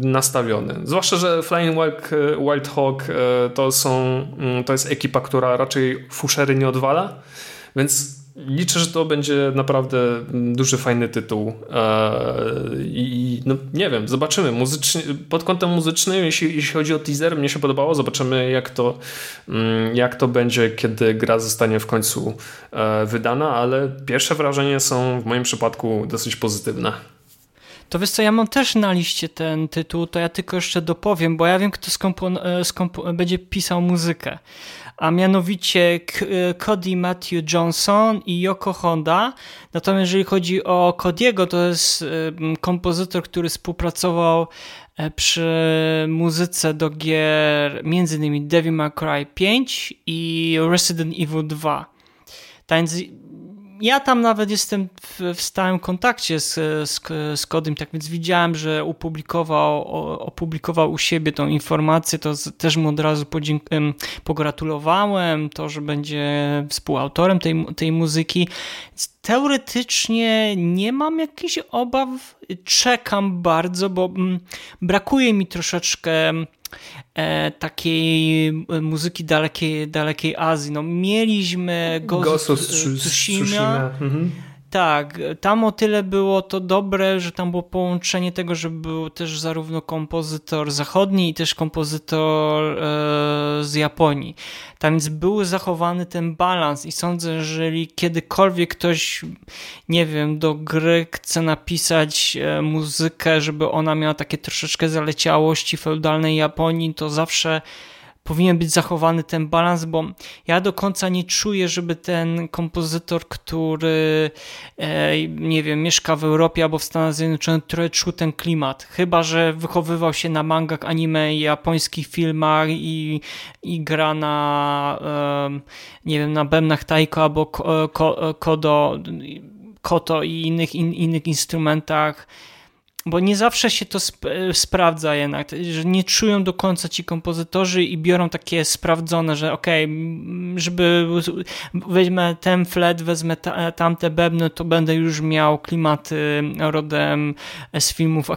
nastawiony. Zwłaszcza, że Flying Wild, Wild Hawk y, to, są, mm, to jest ekipa, która raczej fuszery nie odwala, więc liczę, że to będzie naprawdę duży, fajny tytuł. Eee, I no, nie wiem, zobaczymy. Muzycznie, pod kątem muzycznym, jeśli, jeśli chodzi o teaser, mnie się podobało. Zobaczymy, jak to, mm, jak to będzie, kiedy gra zostanie w końcu e, wydana, ale pierwsze wrażenia są w moim przypadku dosyć pozytywne. To wiesz co, ja mam też na liście ten tytuł, to ja tylko jeszcze dopowiem, bo ja wiem, kto e, będzie pisał muzykę a mianowicie e, Cody Matthew Johnson i Yoko Honda. Natomiast jeżeli chodzi o Cody'ego, to jest e, kompozytor, który współpracował e, przy muzyce do gier m.in. Devil May Cry 5 i Resident Evil 2. Tak więc ja tam nawet jestem w, w stałym kontakcie z, z, z Kodym, tak więc widziałem, że opublikował, opublikował u siebie tą informację, to z, też mu od razu pogratulowałem, to, że będzie współautorem tej, tej muzyki. Teoretycznie nie mam jakichś obaw, czekam bardzo, bo mm, brakuje mi troszeczkę takiej e, muzyki dalekiej, dalekiej Azji. No, mieliśmy Ghost of Tsushima. Mhm. Tak, tam o tyle było to dobre, że tam było połączenie tego, że był też zarówno kompozytor zachodni i też kompozytor e, z Japonii. Tam więc był zachowany ten balans i sądzę, że jeżeli kiedykolwiek ktoś, nie wiem, do gry chce napisać e, muzykę, żeby ona miała takie troszeczkę zaleciałości feudalnej Japonii, to zawsze powinien być zachowany ten balans, bo ja do końca nie czuję, żeby ten kompozytor, który e, nie wiem, mieszka w Europie albo w Stanach Zjednoczonych, trochę czuł ten klimat. Chyba, że wychowywał się na mangach, anime japońskich filmach i, i gra na e, nie wiem, na bębnach taiko albo kodo, koto i innych, in, innych instrumentach bo nie zawsze się to sp sprawdza jednak, że nie czują do końca ci kompozytorzy i biorą takie sprawdzone, że okej, okay, żeby weźmę ten flet, wezmę ta, tamte bębny, to będę już miał klimaty rodem z filmów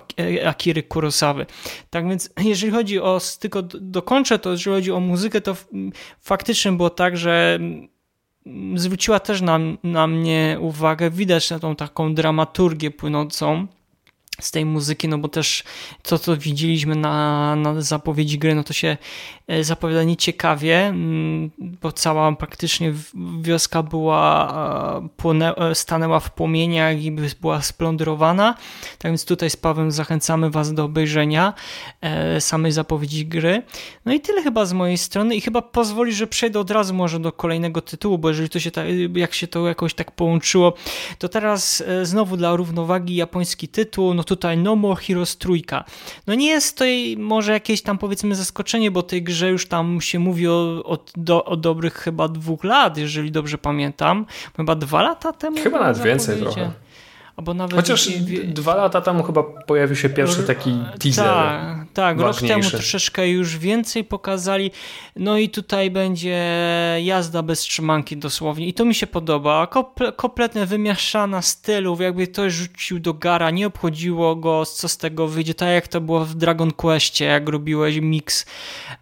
Akiry Kurosawy. Tak więc jeżeli chodzi o, tylko dokończę to, jeżeli chodzi o muzykę, to faktycznie było tak, że zwróciła też na, na mnie uwagę, widać na tą taką dramaturgię płynącą z tej muzyki, no bo też to, co widzieliśmy na, na zapowiedzi gry, no to się e, zapowiada nieciekawie, mm, bo cała praktycznie wioska była, e, e, stanęła w płomieniach i była splądrowana, tak więc tutaj z Pawem zachęcamy Was do obejrzenia samej zapowiedzi gry. No i tyle chyba z mojej strony i chyba pozwoli, że przejdę od razu może do kolejnego tytułu, bo jeżeli to się tak, jak się to jakoś tak połączyło, to teraz znowu dla równowagi japoński tytuł, no tutaj No More Heroes trójka. No nie jest to może jakieś tam powiedzmy zaskoczenie, bo tej grze już tam się mówi o, o, do, o dobrych chyba dwóch lat, jeżeli dobrze pamiętam. Chyba dwa lata temu. Chyba nawet więcej trochę. Albo nawet Chociaż dwa lata temu chyba pojawił się pierwszy taki teaser. Tak, tak rok temu troszeczkę już więcej pokazali. No i tutaj będzie jazda bez trzymanki dosłownie. I to mi się podoba. Komple kompletnie wymieszana stylów, jakby ktoś rzucił do gara, nie obchodziło go, co z tego wyjdzie. Tak jak to było w Dragon Questie, jak robiłeś miks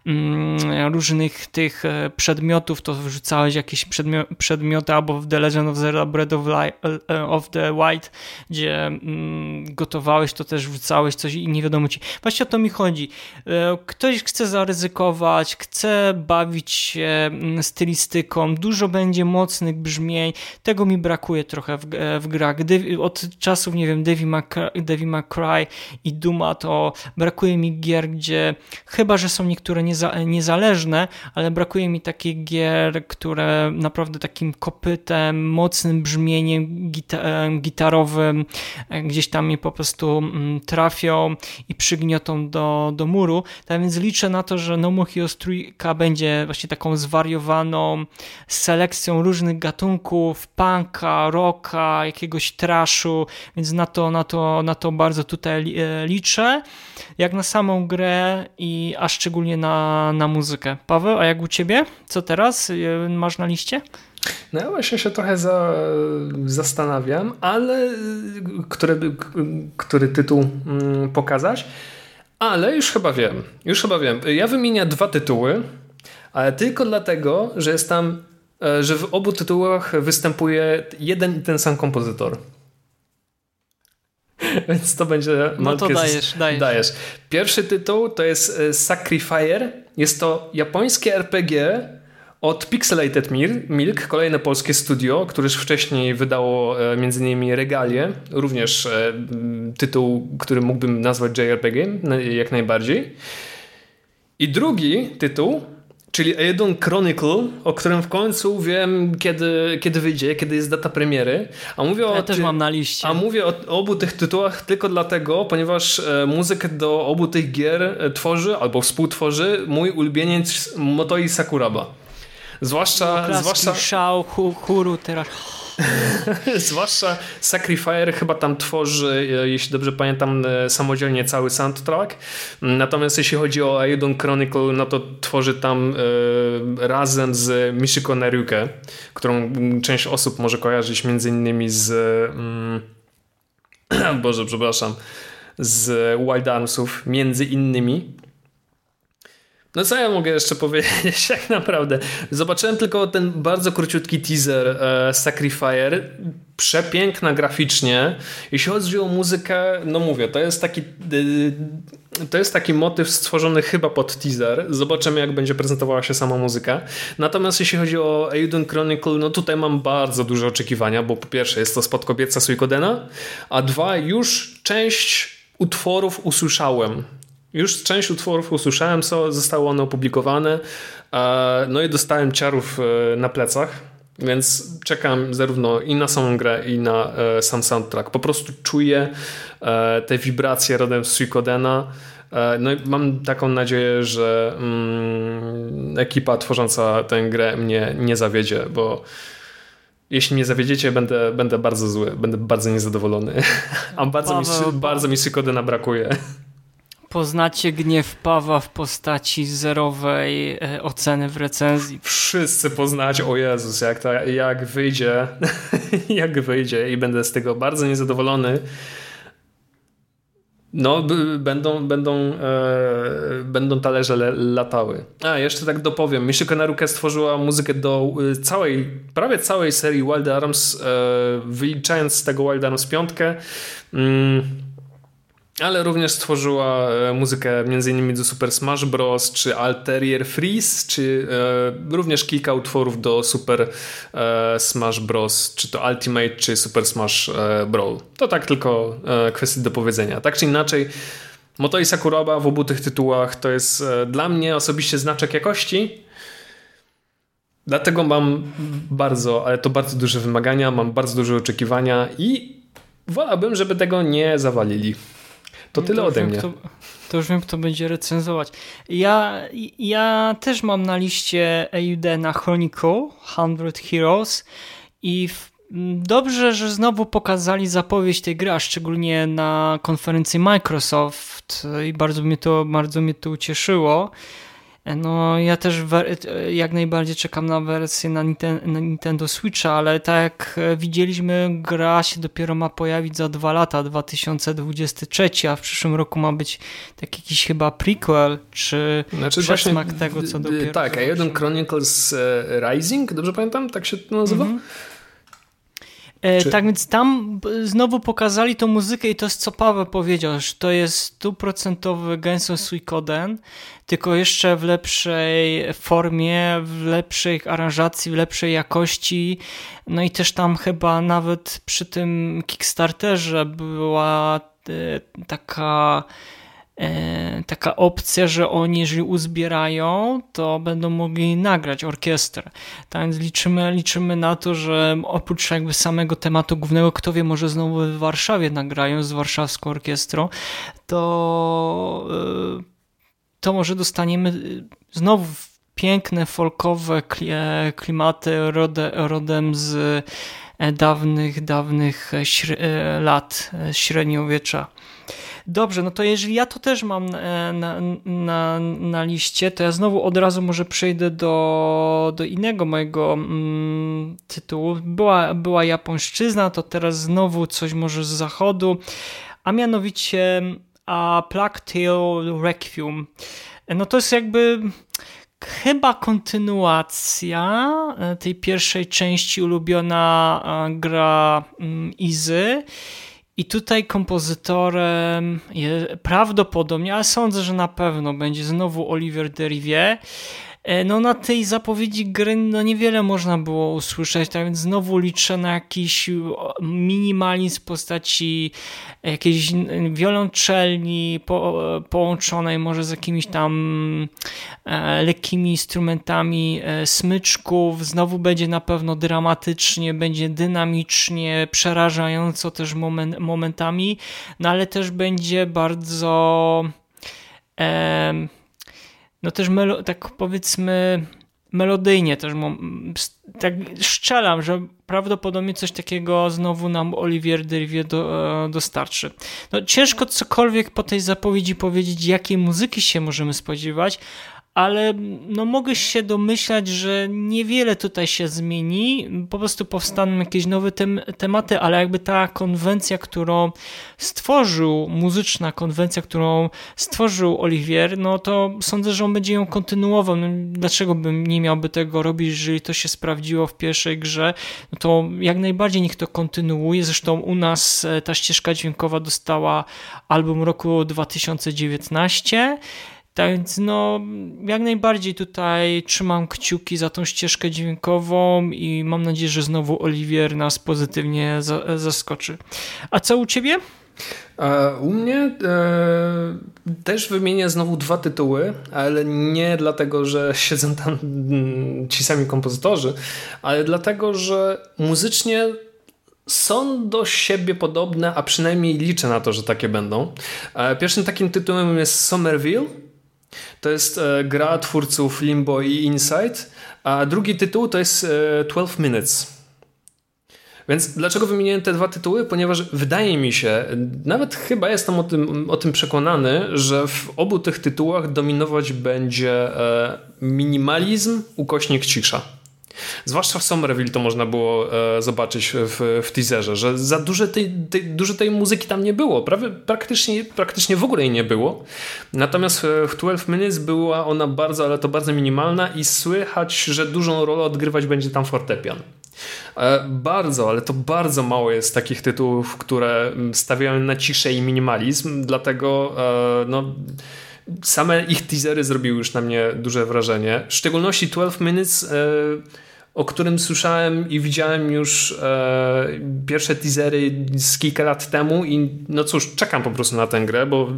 mm, różnych tych e, przedmiotów, to wrzucałeś jakieś przedmioty, albo w The Legend of Zelda Breath of, e, of the White gdzie mm, gotowałeś, to też wrzucałeś coś i nie wiadomo ci. Właśnie o to mi chodzi. E, ktoś chce zaryzykować, chce bawić się mm, stylistyką, dużo będzie mocnych brzmień, tego mi brakuje trochę w, e, w grach. Od czasów, nie wiem, Devil May, Devil May Cry i Duma to brakuje mi gier, gdzie chyba, że są niektóre nieza, niezależne, ale brakuje mi takich gier, które naprawdę takim kopytem, mocnym brzmieniem gita, gitarowym gdzieś tam mi po prostu mm, trafią i przygniotą do, do muru. Tak więc liczę na to, że No More Heroes trójka będzie właśnie taką zwariowaną selekcją różnych gatunków, punka, rocka, jakiegoś trashu, więc na to, na to, na to bardzo tutaj e, liczę. Jak na samą grę i a szczególnie na, na muzykę. Paweł, a jak u ciebie? Co teraz e, masz na liście? No ja właśnie się trochę za, zastanawiam, ale który, który tytuł mm, pokazać? Ale już chyba wiem. Już chyba wiem. Ja wymienię dwa tytuły, ale tylko dlatego, że jest tam, e, że w obu tytułach występuje jeden i ten sam kompozytor. Więc to będzie No to dajesz, dajesz. dajesz. Pierwszy tytuł to jest e, Sacrifier. Jest to japońskie RPG od Pixelated Milk, kolejne polskie studio, które już wcześniej wydało e, m.in. Regalie, również e, tytuł, który mógłbym nazwać JRPG jak najbardziej. I drugi tytuł, czyli Aedon Chronicle, o którym w końcu wiem, kiedy, kiedy wyjdzie, kiedy jest data premiery. A mówię ja o też mam na liście. A mówię o obu tych tytułach tylko dlatego, ponieważ e, muzykę do obu tych gier tworzy albo współtworzy mój ulubieniec Motoi Sakuraba. Zwłaszcza... Zwłaszcza... szał, teraz... Zwłaszcza Sacrifier chyba tam tworzy, e, jeśli dobrze pamiętam, e, samodzielnie cały soundtrack. Natomiast jeśli chodzi o Aidon Chronicle, no to tworzy tam e, razem z Michiko Neruke, którą część osób może kojarzyć między innymi z mm, Boże, przepraszam, z Wild Armsów, między innymi. No co ja mogę jeszcze powiedzieć jak naprawdę? Zobaczyłem tylko ten bardzo króciutki teaser e, Sacrifier. Przepiękna graficznie. Jeśli chodzi o muzykę, no mówię, to jest taki e, to jest taki motyw stworzony chyba pod teaser. Zobaczymy jak będzie prezentowała się sama muzyka. Natomiast jeśli chodzi o Aiden Chronicle, no tutaj mam bardzo duże oczekiwania, bo po pierwsze jest to spod kobieca Suikodena, a dwa już część utworów usłyszałem już część utworów usłyszałem, co zostało one opublikowane. No i dostałem ciarów e, na plecach, więc czekam zarówno i na samą grę, i na e, sam soundtrack. Po prostu czuję e, te wibracje rodem z Suikodena. No i mam taką nadzieję, że mm, ekipa tworząca tę grę mnie nie zawiedzie, bo jeśli mnie zawiedziecie, będę, będę bardzo zły, będę bardzo niezadowolony. A bardzo, Paweł, mi, bardzo mi Suikodena brakuje poznacie gniew Pawa w postaci zerowej e, oceny w recenzji. Wszyscy poznacie, o Jezus, jak, to, jak wyjdzie, jak wyjdzie i będę z tego bardzo niezadowolony. No, będą, będą, e, będą talerze latały. A, jeszcze tak dopowiem. Michiko Naruke stworzyła muzykę do e, całej, prawie całej serii Wild Arms, e, wyliczając z tego Wild Arms piątkę. Mm ale również stworzyła e, muzykę m.in. do Super Smash Bros. czy Alterier Freeze, czy e, również kilka utworów do Super e, Smash Bros. czy to Ultimate, czy Super Smash e, Brawl. To tak tylko e, do powiedzenia. Tak czy inaczej, Motoi Sakuraba w obu tych tytułach to jest e, dla mnie osobiście znaczek jakości. Dlatego mam bardzo, ale to bardzo duże wymagania, mam bardzo duże oczekiwania i wolałbym, żeby tego nie zawalili. To tyle to ode mnie. Kto, to już wiem, kto będzie recenzować. Ja, ja też mam na liście EUD na Chronicle 100 Heroes i w, dobrze, że znowu pokazali zapowiedź tej gry, a szczególnie na konferencji Microsoft i bardzo mnie to, bardzo mnie to ucieszyło. No, ja też jak najbardziej czekam na wersję na, na, Nintendo Switcha, ale tak jak widzieliśmy, gra się dopiero ma pojawić za dwa lata, 2023, a w przyszłym roku ma być taki jakiś chyba prequel, czy znaczy przesmak tego, co dopiero... Tak, a jeden Chronicles e, Rising, dobrze pamiętam? Tak się to nazywa? Mm -hmm. E, Czy... Tak więc tam znowu pokazali tą muzykę i to jest co Paweł powiedział, że to jest stuprocentowy Genson Suikoden, tylko jeszcze w lepszej formie, w lepszej aranżacji, w lepszej jakości. No i też tam chyba nawet przy tym Kickstarterze była e, taka taka opcja, że oni jeżeli uzbierają, to będą mogli nagrać orkiestrę. Tak więc liczymy, liczymy na to, że oprócz jakby samego tematu głównego, kto wie, może znowu w Warszawie nagrają z warszawską orkiestrą, to, e, to może dostaniemy znowu piękne folkowe klimaty rodem z dawnych, dawnych lat średniowiecza. Dobrze, no to jeżeli ja to też mam e, na, na, na liście, to ja znowu od razu może przejdę do, do innego mojego mm, tytułu. Była, była japońszczyzna, to teraz znowu coś może z zachodu, a mianowicie a Plague Tale Requiem. No to jest jakby chyba kontynuacja e, tej pierwszej części ulubiona e, gra mm, Izy. I tutaj kompozytorem prawdopodobnie, ale sądzę, że na pewno będzie znowu Olivier Derivier. E, no na tej zapowiedzi gry no niewiele można było usłyszeć, tak więc znowu liczę na jakiś minimalizm w postaci jakiejś wiolonczelni po, połączonej może z jakimiś tam e, lekkimi instrumentami e, smyczków. Znowu będzie na pewno dramatycznie, będzie dynamicznie, przerażająco też moment, momentami, no ale też będzie bardzo e, no też melo, tak powiedzmy melodyjnie też tak szczelam, że prawdopodobnie coś takiego znowu nam Olivier Derivier do, e, dostarczy. No ciężko cokolwiek po tej zapowiedzi powiedzieć, jakiej muzyki się możemy spodziewać, ale no mogę się domyślać, że niewiele tutaj się zmieni, po prostu powstaną jakieś nowe tem tematy, ale jakby ta konwencja, którą stworzył, muzyczna konwencja, którą stworzył Olivier, no to sądzę, że on będzie ją kontynuował. No, dlaczego bym nie miałby tego robić, jeżeli to się sprawdziło w pierwszej grze, no to jak najbardziej niech to kontynuuje. Zresztą u nas e, ta ścieżka dźwiękowa dostała album roku 2019 tak więc no, jak najbardziej tutaj trzymam kciuki za tą ścieżkę dźwiękową i mam nadzieję, że znowu Oliwier nas pozytywnie za zaskoczy. A co u ciebie? U mnie e, też wymienię znowu dwa tytuły, ale nie dlatego, że siedzą tam mm, ci sami kompozytorzy, ale dlatego, że muzycznie są do siebie podobne, a przynajmniej liczę na to, że takie będą. E, pierwszym takim tytułem jest Somerville to jest e, gra twórców Limbo i Inside, a drugi tytuł to jest 12 e, Minutes. Więc dlaczego wymieniłem te dwa tytuły? Ponieważ wydaje mi się, nawet chyba jestem o tym, o tym przekonany, że w obu tych tytułach dominować będzie e, minimalizm, ukośnik cisza. Zwłaszcza w Somerville to można było e, zobaczyć w, w teaserze, że za dużo tej, tej, dużo tej muzyki tam nie było. Prawie, praktycznie, praktycznie w ogóle jej nie było. Natomiast e, w 12 Minutes była ona bardzo, ale to bardzo minimalna i słychać, że dużą rolę odgrywać będzie tam fortepian. E, bardzo, ale to bardzo mało jest takich tytułów, które stawiają na ciszę i minimalizm, dlatego no same ich teasery zrobiły już na mnie duże wrażenie. W szczególności 12 Minutes o którym słyszałem i widziałem już e, pierwsze teasery z kilka lat temu i no cóż, czekam po prostu na tę grę, bo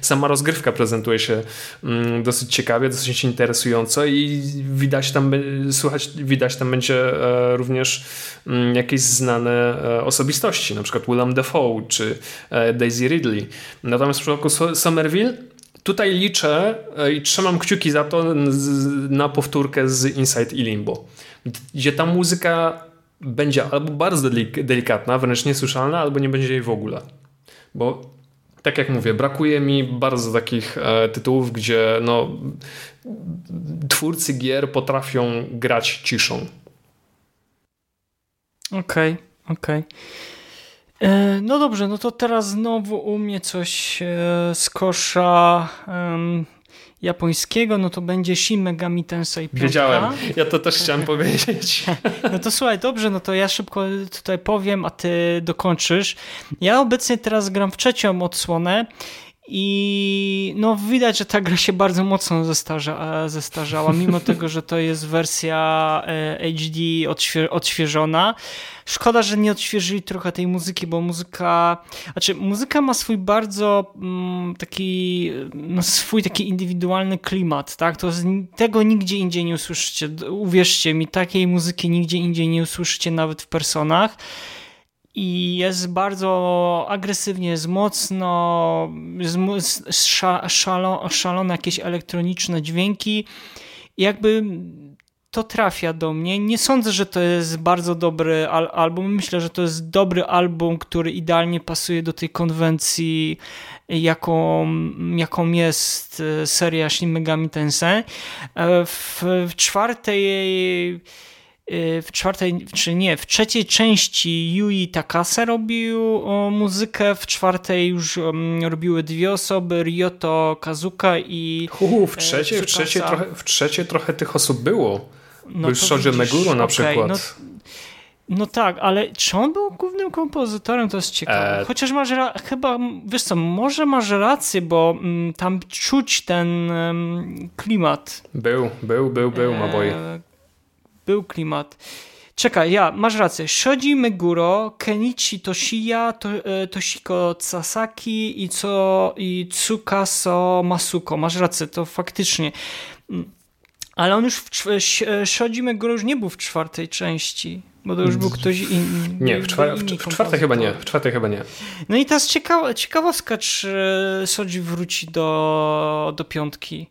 sama rozgrywka prezentuje się mm, dosyć ciekawie, dosyć interesująco i widać tam, słuchać, widać tam będzie e, również mm, jakieś znane e, osobistości, na przykład Willem Dafoe czy e, Daisy Ridley. Natomiast w przypadku Somerville tutaj liczę e, i trzymam kciuki za to na powtórkę z Inside i Limbo gdzie ta muzyka będzie albo bardzo delikatna, wręcz niesłyszalna, albo nie będzie jej w ogóle. Bo tak jak mówię, brakuje mi bardzo takich e, tytułów, gdzie no, twórcy gier potrafią grać ciszą. Okej, okay, okej. Okay. E, no dobrze, no to teraz znowu u mnie coś e, z kosza japońskiego, no to będzie Shin Megami Tensei 5. Wiedziałem, ja to też chciałem powiedzieć. No to słuchaj, dobrze, no to ja szybko tutaj powiem, a ty dokończysz. Ja obecnie teraz gram w trzecią odsłonę I no widać, że ta gra się bardzo mocno zestarza, zestarzała, mimo tego, że to jest wersja HD odświe odświeżona. Szkoda, że nie odświeżyli trochę tej muzyki, bo muzyka, znaczy muzyka ma swój bardzo mm, taki, no swój taki indywidualny klimat, tak? To z, tego nigdzie indziej nie usłyszycie. Uwierzcie mi, takiej muzyki nigdzie indziej nie usłyszycie nawet w personach i jest bardzo agresywnie, jest mocno, jest szalo, szalone jakieś elektroniczne dźwięki. Jakby to trafia do mnie. Nie sądzę, że to jest bardzo dobry al album. Myślę, że to jest dobry album, który idealnie pasuje do tej konwencji, jaką, jaką jest e, seria Shin Megami Tensei. E, w, w czwartej w czwartej, czy nie, w trzeciej części Yui Takase robił muzykę, w czwartej już robiły dwie osoby, Ryoto Kazuka i Hu, w, trzeciej, w, trzeciej trochę, w trzeciej trochę tych osób było. No Był Shoji Meguro na okay, przykład. No, no, tak, ale czy on był głównym kompozytorem, to jest ciekawe. E... Chociaż masz chyba, wiesz co, może masz rację, bo m, tam czuć ten klimat. Był, był, był, był, e... Maboje był klimat. Czekaj, ja, masz rację. Shoji Meguro, Kenichi Toshiya, to, e, Toshiko Sasaki i, co, i Tsukaso Masuko. Masz rację, to faktycznie. Mm. Ale on już w e, Shoji Meguro już nie był w czwartej części. Bo to już był ktoś inny. Nie, w, czwar w, w czwartej chyba nie. W czwartej chyba nie. No i teraz ciekawa, ciekawostka, czy Shoji wróci do, do piątki.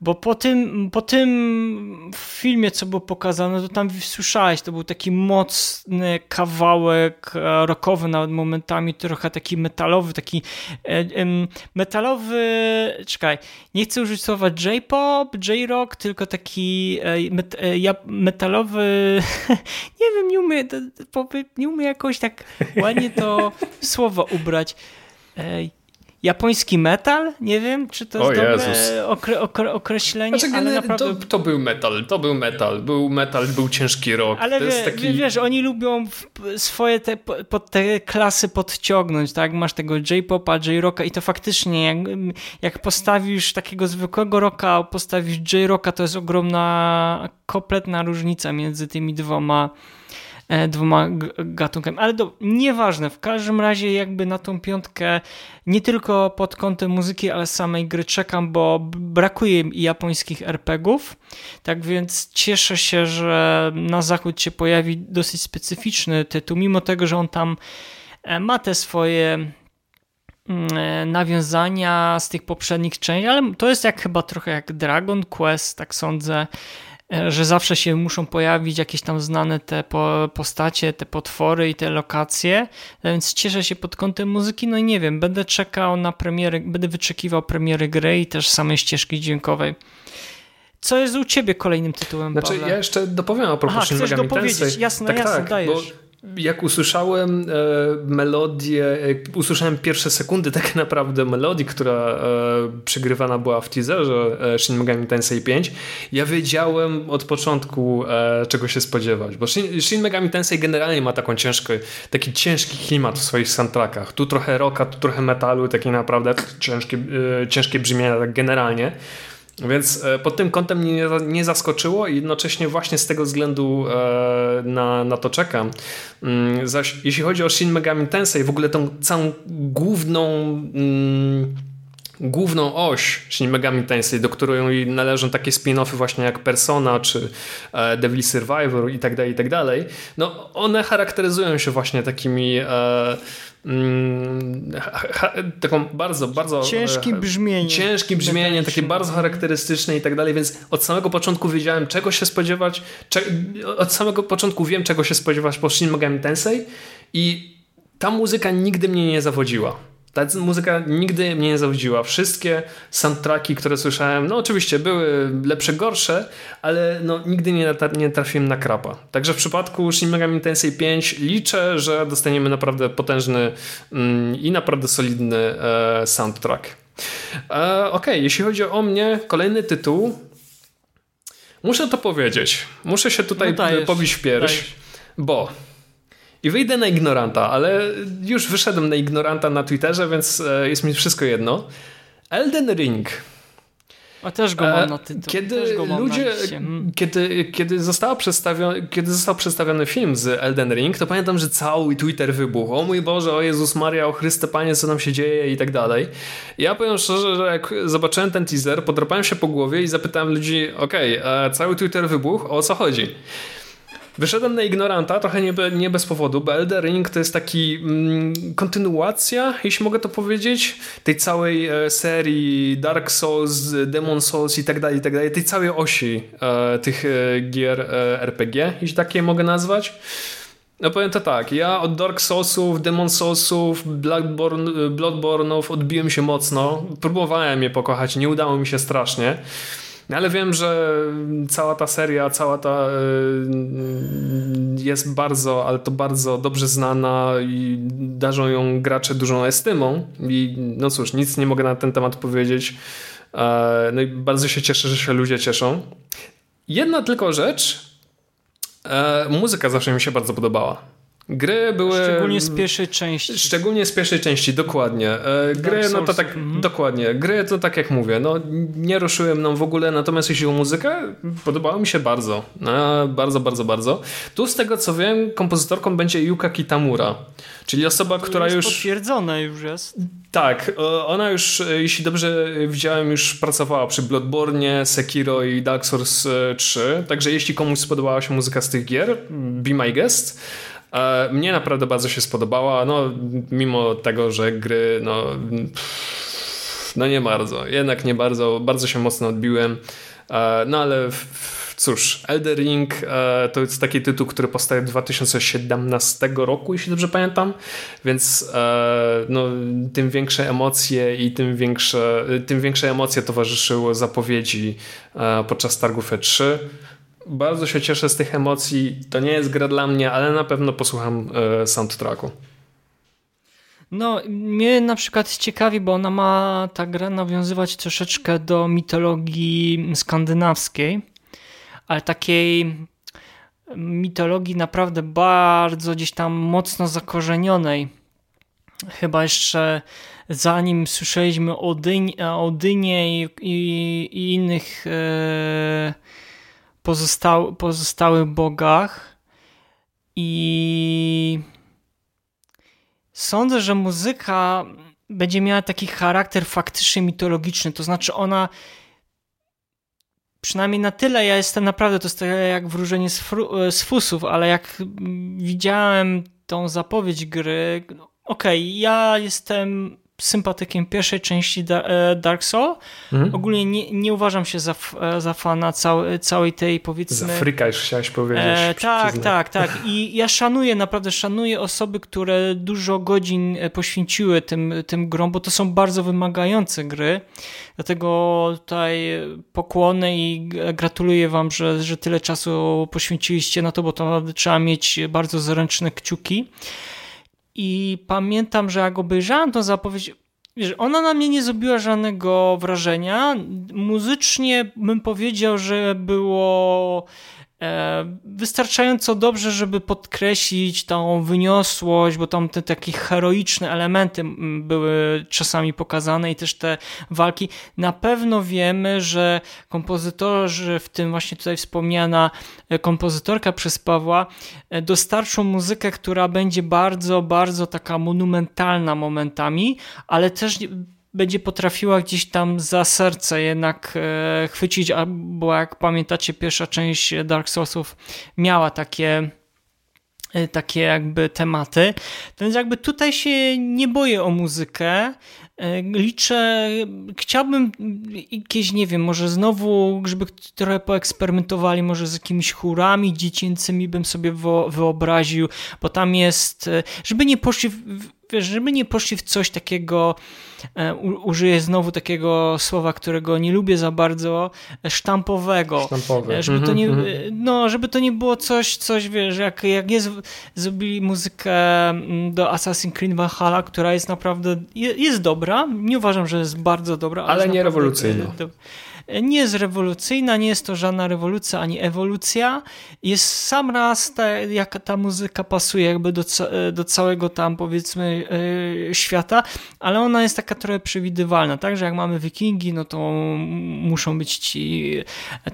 Bo po tym, po tym filmie, co było pokazane, to tam słyszałeś, to był taki mocny kawałek e, rockowy, nawet momentami trochę taki metalowy, taki e, metalowy, czekaj, nie chcę użyć słowa J-pop, J-rock, tylko taki e, metalowy, nie wiem, nie umiem, nie umiem jakoś tak ładnie to słowo ubrać japoński metal? Nie wiem, czy to jest o dobre okre, okre, określenie, znaczy, ale naprawdę... To, to, był metal, to był metal, był metal, był ciężki rock. Ale wie, taki... wiesz, oni lubią swoje te, pod te klasy podciągnąć, tak? Masz tego J-popa, J-rocka i to faktycznie, jak, jak postawisz takiego zwykłego rocka, postawisz J-rocka, to jest ogromna, kompletna różnica między tymi dwoma dwoma gatunkami. Ale to nieważne, w każdym razie jakby na tą piątkę nie tylko pod kątem muzyki, ale samej gry czekam, bo brakuje mi japońskich RPGów, tak więc cieszę się, że na zachód się pojawi dosyć specyficzny tytuł, mimo tego, że on tam e, ma te swoje mm, e, nawiązania z tych poprzednich części, ale to jest jak chyba trochę jak Dragon Quest, tak sądzę, E, że zawsze się muszą pojawić jakieś tam znane te postacie, te potwory i te lokacje, więc cieszę się pod kątem muzyki, no i nie wiem, będę czekał na premiery, będę wyczekiwał premiery gry i też samej ścieżki dźwiękowej. Co jest u ciebie kolejnym tytułem, Znaczy, Pawle? ja jeszcze dopowiem a propos Aha, chcesz dopowiedzieć, jasne, tak, jasne, tak, dajesz. Jak usłyszałem e, melodię, jak usłyszałem pierwsze sekundy tak naprawdę melodii, która e, przegrywana była w teaserze e, Shin Megami Tensei 5, ja wiedziałem od początku e, czego się spodziewać, bo Shin, Shin Megami Tensei generalnie ma taką ciężką, taki ciężki klimat w swoich soundtrackach. Tu trochę rocka, tu trochę metalu, takie naprawdę ciężkie, e, ciężkie brzmienia tak generalnie. Więc e, pod tym kątem mnie nie zaskoczyło i jednocześnie właśnie z tego względu e, na, na to czekam. Mm, zaś jeśli chodzi o Shin Megami Tensei, w ogóle tą całą główną mm, główną oś Shin Megami Tensei, do której należą takie spin-offy właśnie jak Persona czy e, Devil Survivor i tak dalej, i tak dalej, no one charakteryzują się właśnie takimi Mm, taką bardzo, bardzo... Ciężkim brzmieniem. Ciężkim brzmieniem, takie bardzo charakterystyczne i tak dalej, więc od samego początku wiedziałem czego się spodziewać, od samego początku wiem czego się spodziewać po Shin Megami Tensei i ta muzyka nigdy mnie nie zawodziła. Ta muzyka nigdy mnie nie zawodziła. Wszystkie soundtracki, które słyszałem, no oczywiście były lepsze, gorsze, ale no, nigdy nie, nie trafiłem na krapa. Także w przypadku Shin Megami Tensei 5 liczę, że dostaniemy naprawdę potężny mm, i naprawdę solidny e, soundtrack. E, ok, jeśli chodzi o mnie, kolejny tytuł. Muszę to powiedzieć. Muszę się tutaj no dajesz, pobić w pierś, dajesz. bo I wyjdę na ignoranta, ale już wyszedłem na ignoranta na Twitterze, więc e, jest mi wszystko jedno. Elden Ring. A też go mam na tytuł. Kiedy ludzie, hmm. kiedy, kiedy, został przedstawiony, kiedy został przedstawiony film z Elden Ring, to pamiętam, że cały Twitter wybuchł. O mój Boże, o Jezus Maria, o Chryste Panie, co nam się dzieje i tak dalej. Ja powiem szczerze, że jak zobaczyłem ten teaser, podrapałem się po głowie i zapytałem ludzi, okej, okay, cały Twitter wybuchł, o co chodzi? Wyszedłem na ignoranta, trochę nie, nie bez powodu, bo Elder Ring to jest taki mm, kontynuacja, jeśli mogę to powiedzieć, tej całej e, serii Dark Souls, Demon Souls i tak dalej, i tak dalej, tej całej osi e, tych e, gier e, RPG, jeśli takie mogę nazwać. No powiem to tak, ja od Dark Soulsów, Demon Soulsów, Bloodborne, Bloodborne'ów odbiłem się mocno, próbowałem je pokochać, nie udało mi się strasznie. No, ale wiem, że cała ta seria, cała ta y, jest bardzo, ale to bardzo dobrze znana i darzą ją gracze dużą estymą i no cóż, nic nie mogę na ten temat powiedzieć. E, no i bardzo się cieszę, że się ludzie cieszą. Jedna tylko rzecz, e, muzyka zawsze mi się bardzo podobała. Gry były. Szczególnie z pierwszej części. Szczególnie z pierwszej części, dokładnie. E, gry, no to tak. Mhm. Dokładnie. Gry to tak jak mówię, no nie ruszyły mną w ogóle, natomiast jeśli o muzykę, podobało mi się bardzo. No, bardzo, bardzo, bardzo. Tu z tego co wiem, kompozytorką będzie Yuka Kitamura, czyli osoba, która jest już. Potwierdzona już jest. Tak, ona już, jeśli dobrze widziałem, już pracowała przy Bloodborne, Sekiro i Dark Souls 3. Także jeśli komuś spodobała się muzyka z tych gier, be my guest. E, mnie naprawdę bardzo się spodobała, no mimo tego, że gry, no, no nie bardzo, jednak nie bardzo, bardzo się mocno odbiłem, e, no ale cóż, Elder Ring e, to jest taki tytuł, który powstaje w 2017 roku, jeśli dobrze pamiętam, więc no, tym większe emocje i tym większe, tym większe emocje towarzyszyły zapowiedzi podczas targów E3. Bardzo się cieszę z tych emocji. To nie jest gra dla mnie, ale na pewno posłucham e, soundtracku. No, mnie na przykład ciekawi, bo ona ma ta gra nawiązywać troszeczkę do mitologii skandynawskiej, ale takiej mitologii naprawdę bardzo gdzieś tam mocno zakorzenionej. Chyba jeszcze zanim słyszeliśmy o, Odynie, i, i, i innych e, pozostał, pozostałych bogach i sądzę, że muzyka będzie miała taki charakter faktycznie mitologiczny, to znaczy ona przynajmniej na tyle ja jestem naprawdę, to jest tak jak wróżenie z, z fusów, ale jak widziałem tą zapowiedź gry, no, okej, okay, ja jestem sympatykiem pierwszej części e, Dark Soul. Mhm. Ogólnie nie, nie uważam się za, e, za fana całej, całej tej powiedzmy... Za fryka już chciałeś powiedzieć. E, tak, tak, tak. I ja szanuję, naprawdę szanuję osoby, które dużo godzin e, poświęciły tym, tym grom, bo to są bardzo wymagające gry. Dlatego tutaj pokłony i gratuluję wam, że, że tyle czasu poświęciliście na to, bo to trzeba mieć bardzo zręczne kciuki. I pamiętam, że jak obejrzałem tą zapowiedź, wiesz, ona na mnie nie zrobiła żadnego wrażenia. Muzycznie bym powiedział, że było wystarczająco dobrze, żeby podkreślić tą wyniosłość, bo tam te takie heroiczne elementy były czasami pokazane i też te walki. Na pewno wiemy, że kompozytorzy, w tym właśnie tutaj wspomniana e, kompozytorka przez Pawła, e, dostarczą muzykę, która będzie bardzo, bardzo taka monumentalna momentami, ale też będzie potrafiła gdzieś tam za serce jednak e, chwycić, bo jak pamiętacie, pierwsza część Dark Soulsów miała takie e, takie jakby tematy. Więc jakby tutaj się nie boję o muzykę. E, liczę, chciałbym jakieś, nie wiem, może znowu, żeby trochę poeksperymentowali, może z jakimiś chórami dziecięcymi bym sobie wyobraził, bo tam jest, żeby nie poszli w, wiesz, żeby nie poszli w coś takiego, e, użyję znowu takiego słowa, którego nie lubię za bardzo, e, sztampowego. Sztampowe. E, żeby to nie, mhm, mhm. no, żeby to nie było coś, coś wiesz, jak, jak jest, zrobili muzykę do Assassin's Creed Valhalla, która jest naprawdę, jest dobra, nie uważam, że jest bardzo dobra. Ale, ale nie rewolucyjna. Nie jest rewolucyjna, nie jest to żadna rewolucja ani ewolucja. Jest sam raz, ta, jak ta muzyka pasuje jakby do, do całego tam powiedzmy świata, ale ona jest taka trochę przewidywalna, tak, że jak mamy wikingi, no to muszą być ci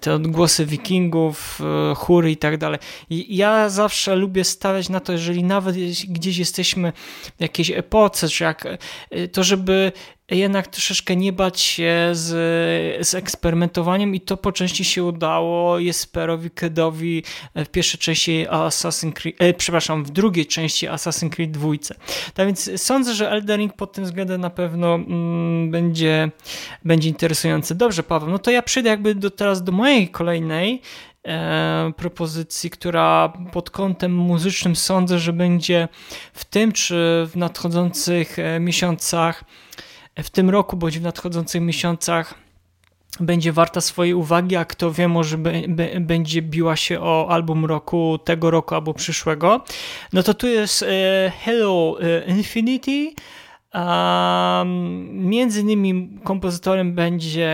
te odgłosy wikingów, chóry i tak dalej. Ja zawsze lubię stawiać na to, jeżeli nawet gdzieś jesteśmy w jakiejś epoce, czy jak, to żeby jednak troszeczkę nie bać się z, z eksperymentowaniem i to po części się udało Jesperowi Kedowi w pierwszej części Assassin's Creed, e, przepraszam, w drugiej części Assassin's Creed 2. Tak więc sądzę, że Elden Ring pod tym względem na pewno mm, będzie, będzie interesujący. Dobrze, Paweł, no to ja przejdę jakby do, teraz do mojej kolejnej e, propozycji, która pod kątem muzycznym sądzę, że będzie w tym czy w nadchodzących e, miesiącach w tym roku bądź w nadchodzących miesiącach będzie warta swojej uwagi, a kto wie, może będzie biła się o album roku tego roku albo przyszłego. No to tu jest e, Hello e, Infinity. Między innymi kompozytorem będzie,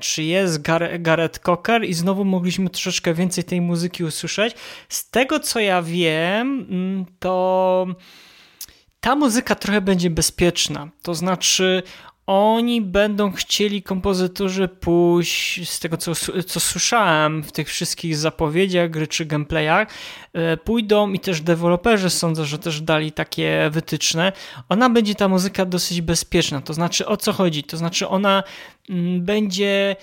czy jest Gar Gareth Cocker i znowu mogliśmy troszeczkę więcej tej muzyki usłyszeć. Z tego co ja wiem, mm, to ta muzyka trochę będzie bezpieczna. To znaczy, oni będą chcieli kompozytorzy pójść, z tego co, co słyszałem w tych wszystkich zapowiedziach gry czy gameplayach, e, pójdą i też deweloperzy sądzę, że też dali takie wytyczne. Ona będzie ta muzyka dosyć bezpieczna. To znaczy o co chodzi? To znaczy ona mm, będzie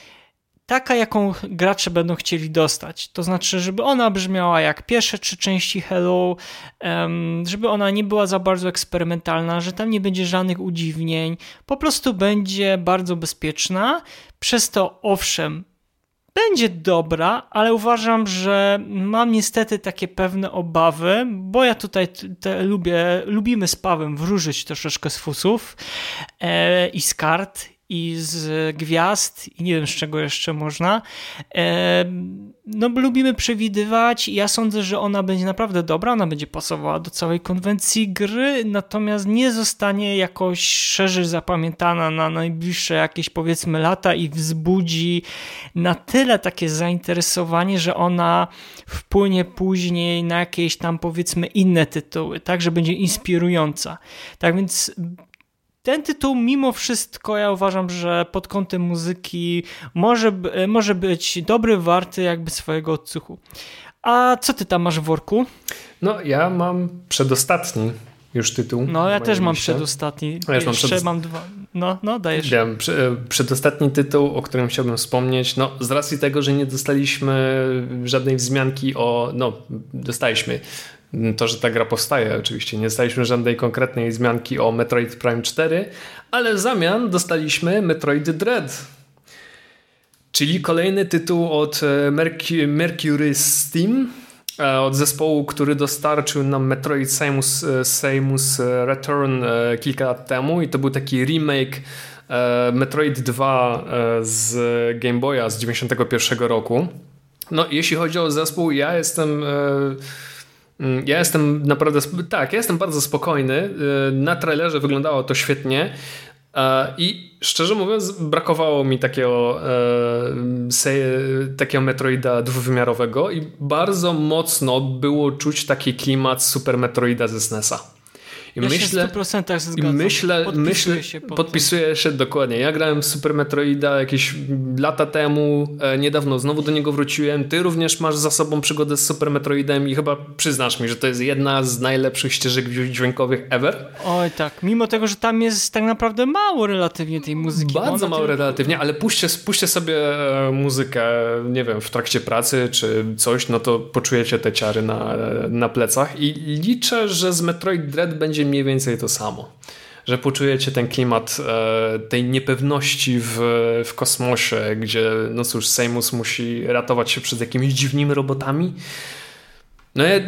taka, jaką gracze będą chcieli dostać. To znaczy, żeby ona brzmiała jak pierwsze trzy części Hello, żeby ona nie była za bardzo eksperymentalna, że tam nie będzie żadnych udziwnień, po prostu będzie bardzo bezpieczna. Przez to, owszem, będzie dobra, ale uważam, że mam niestety takie pewne obawy, bo ja tutaj te lubię, lubimy z Pawem wróżyć troszeczkę z fusów e, i z kart i z gwiazd i nie wiem z czego jeszcze można. No lubimy przewidywać i ja sądzę, że ona będzie naprawdę dobra, ona będzie pasowała do całej konwencji gry, natomiast nie zostanie jakoś szerzej zapamiętana na najbliższe jakieś powiedzmy lata i wzbudzi na tyle takie zainteresowanie, że ona wpłynie później na jakieś tam powiedzmy inne tytuły, tak, że będzie inspirująca. Tak więc ten tytuł mimo wszystko ja uważam, że pod kątem muzyki może, może być dobry, warty jakby swojego odsłuchu. A co ty tam masz w worku? No ja mam przedostatni już tytuł. No ja też mam przedostatni. Ja Jeszcze mam, przedost... mam dwa. No, no dajesz. Ja, przedostatni tytuł, o którym chciałbym wspomnieć, no z racji tego, że nie dostaliśmy żadnej wzmianki o, no dostaliśmy to, że ta gra powstaje. Oczywiście nie dostaliśmy żadnej konkretnej wzmianki o Metroid Prime 4, ale w zamian dostaliśmy Metroid Dread. Czyli kolejny tytuł od e, Mercury Steam, e, od zespołu, który dostarczył nam Metroid Samus, e, Samus Return kilka lat temu i to był taki remake Metroid 2 z Game Boya z 91 roku. No, jeśli chodzi o zespół, ja jestem ja jestem naprawdę, tak, ja jestem bardzo spokojny. Y, na trailerze wyglądało to świetnie. I szczerze mówiąc, brakowało mi takiego, e, takiego Metroida dwuwymiarowego i bardzo mocno było czuć taki klimat Super Metroida ze SNESa. I ja myślę, się 100% zgadzam. Myślę, podpisuję myślę, się podpisuję się dokładnie. Ja grałem w Super Metroida jakieś lata temu, e, niedawno znowu do niego wróciłem. Ty również masz za sobą przygodę z Super Metroidem i chyba przyznasz mi, że to jest jedna z najlepszych ścieżek dźwiękowych ever. Oj tak, mimo tego, że tam jest tak naprawdę mało relatywnie tej muzyki. Bardzo mało tylko... relatywnie, ale puśćcie, puśćcie sobie e, muzykę, nie wiem, w trakcie pracy czy coś, no to poczujecie te ciary na, na plecach i liczę, że z Metroid Dread będzie mniej więcej to samo. Że poczujecie ten klimat e, tej niepewności w, w kosmosie, gdzie no cóż, Seymus musi ratować się przed jakimiś dziwnymi robotami, no ja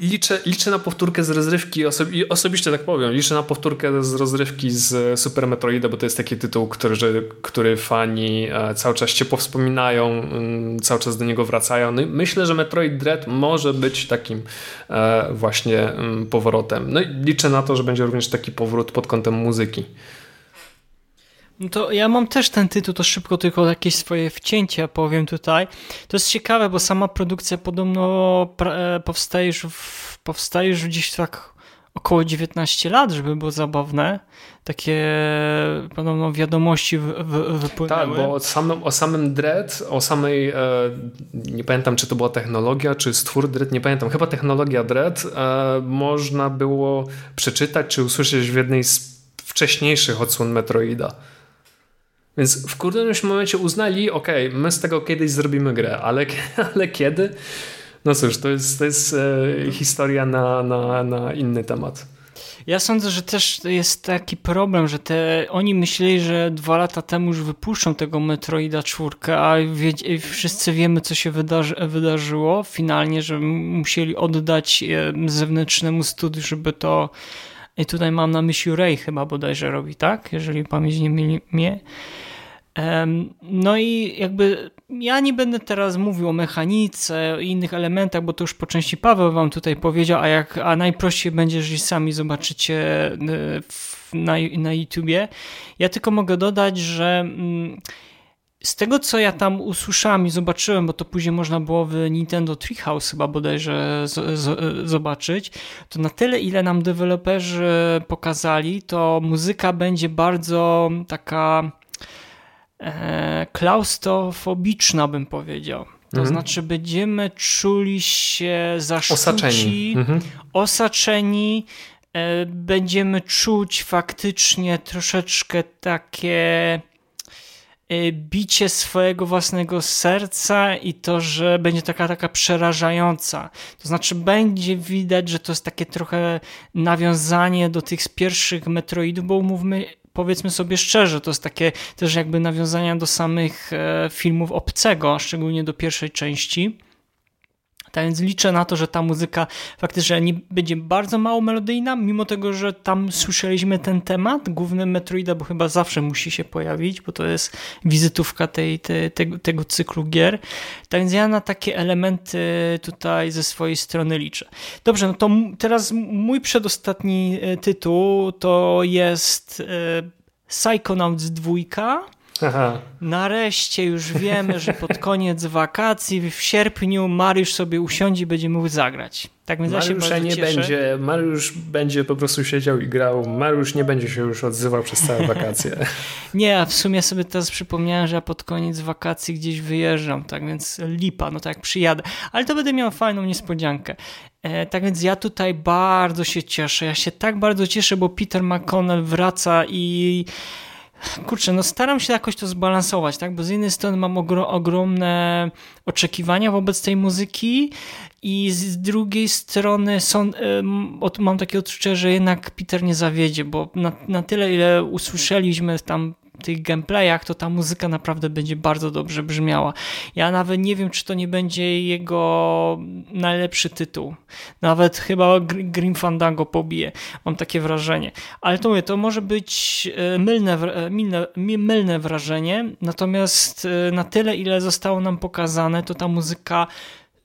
liczę, liczę na powtórkę z rozrywki, osobi osobiście tak powiem, liczę na powtórkę z rozrywki z Super Metroida, bo to jest taki tytuł, który, który fani e, cały czas ciepło wspominają, mm, cały czas do niego wracają. No myślę, że Metroid Dread może być takim e, właśnie mm, powrotem. No i liczę na to, że będzie również taki powrót pod kątem muzyki. No to ja mam też ten tytuł, to szybko tylko jakieś swoje wcięcia powiem tutaj. To jest ciekawe, bo sama produkcja podobno e, powstaje już, w, powstaje już gdzieś tak około 19 lat, żeby było zabawne. Takie podobno wiadomości w, w, wypłynęły. Tak, bo o samym, o samym Dread, o samej, e, nie pamiętam czy to była technologia, czy stwór Dread, nie pamiętam, chyba technologia Dread, e, można było przeczytać, czy usłyszeć w jednej z wcześniejszych odsłon Metroida. Więc w którymś momencie uznali, ok, my z tego kiedyś zrobimy grę, ale, ale kiedy? No cóż, to jest, to jest e, historia na, na, na inny temat. Ja sądzę, że też jest taki problem, że te, oni myśleli, że dwa lata temu już wypuszczą tego Metroida 4, a wie, wszyscy wiemy, co się wydarzy, wydarzyło finalnie, że musieli oddać e, zewnętrznemu studiu, żeby to i tutaj mam na myśli Ray chyba bodajże robi, tak? Jeżeli pamięć nie myli mnie. No i jakby ja nie będę teraz mówił o mechanice, o innych elementach, bo to już po części Paweł wam tutaj powiedział, a, jak, a najprościej będzie, jeżeli sami zobaczycie e, na, na YouTubie. Ja tylko mogę dodać, że mm, z tego, co ja tam usłyszałem i zobaczyłem, bo to później można było w Nintendo Treehouse chyba bodajże z, z, zobaczyć, to na tyle, ile nam deweloperzy pokazali, to muzyka będzie bardzo taka e, klaustrofobiczna, bym powiedział. To mhm. znaczy będziemy czuli się zaszczuci, osaczeni, mhm. osaczeni e, będziemy czuć faktycznie troszeczkę takie bicie swojego własnego serca i to, że będzie taka taka przerażająca. To znaczy będzie widać, że to jest takie trochę nawiązanie do tych pierwszych Metroidów, bo umówmy powiedzmy sobie szczerze, to jest takie też jakby nawiązania do samych e, filmów obcego, szczególnie do pierwszej części. Tak więc liczę na to, że ta muzyka faktycznie nie będzie bardzo mało melodyjna, mimo tego, że tam słyszeliśmy ten temat, główny Metroida, bo chyba zawsze musi się pojawić, bo to jest wizytówka tej, tej, tego, tego cyklu gier. Tak więc ja na takie elementy tutaj ze swojej strony liczę. Dobrze, no to teraz mój przedostatni e, tytuł to jest e, Psychonauts 2 Aha. Nareszcie już wiemy, że pod koniec wakacji w sierpniu Mariusz sobie usiądzie i będzie mógł zagrać. Tak więc Mariusza ja nie cieszę. będzie, Mariusz będzie po prostu siedział i grał. Mariusz nie będzie się już odzywał przez całe wakacje. nie, a w sumie sobie teraz przypomniałem, że ja pod koniec wakacji gdzieś wyjeżdżam, tak więc lipa, no tak przyjadę. Ale to będę miał fajną niespodziankę. E, tak więc ja tutaj bardzo się cieszę. Ja się tak bardzo cieszę, bo Peter McConnell wraca i kurczę, no staram się jakoś to zbalansować, tak? Bo z jednej strony mam ogro ogromne oczekiwania wobec tej muzyki i z drugiej strony są, mam takie odczucie, że jednak Peter nie zawiedzie, bo na, na tyle, ile usłyszeliśmy tam tych gameplayach, to ta muzyka naprawdę będzie bardzo dobrze brzmiała. Ja nawet nie wiem, czy to nie będzie jego najlepszy tytuł. Nawet chyba Grim Fandango pobije. Mam takie wrażenie. Ale to mówię, to może być e, mylne, e, mylne, mylne wrażenie, natomiast e, na tyle, ile zostało nam pokazane, to ta muzyka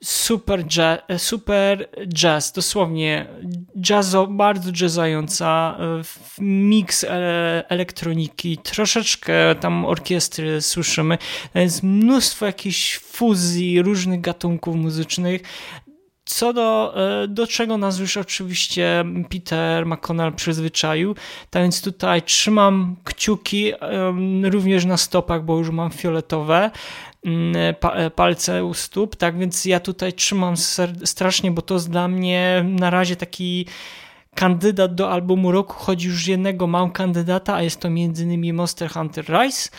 super jazz, super jazz, dosłownie jazzo, bardzo jazzująca, mix elektroniki, troszeczkę tam orkiestry słyszymy, jest mnóstwo jakichś fuzji różnych gatunków muzycznych, co do, e, do czego nas już oczywiście Peter McConnell przyzwyczaił, tak więc tutaj trzymam kciuki również na stopach, bo już mam fioletowe, e, palce u stóp, tak? Więc ja tutaj trzymam strasznie, bo to jest dla mnie na razie taki kandydat do albumu roku, choć już jednego mam kandydata, a jest to m.in. Monster Hunter Rise,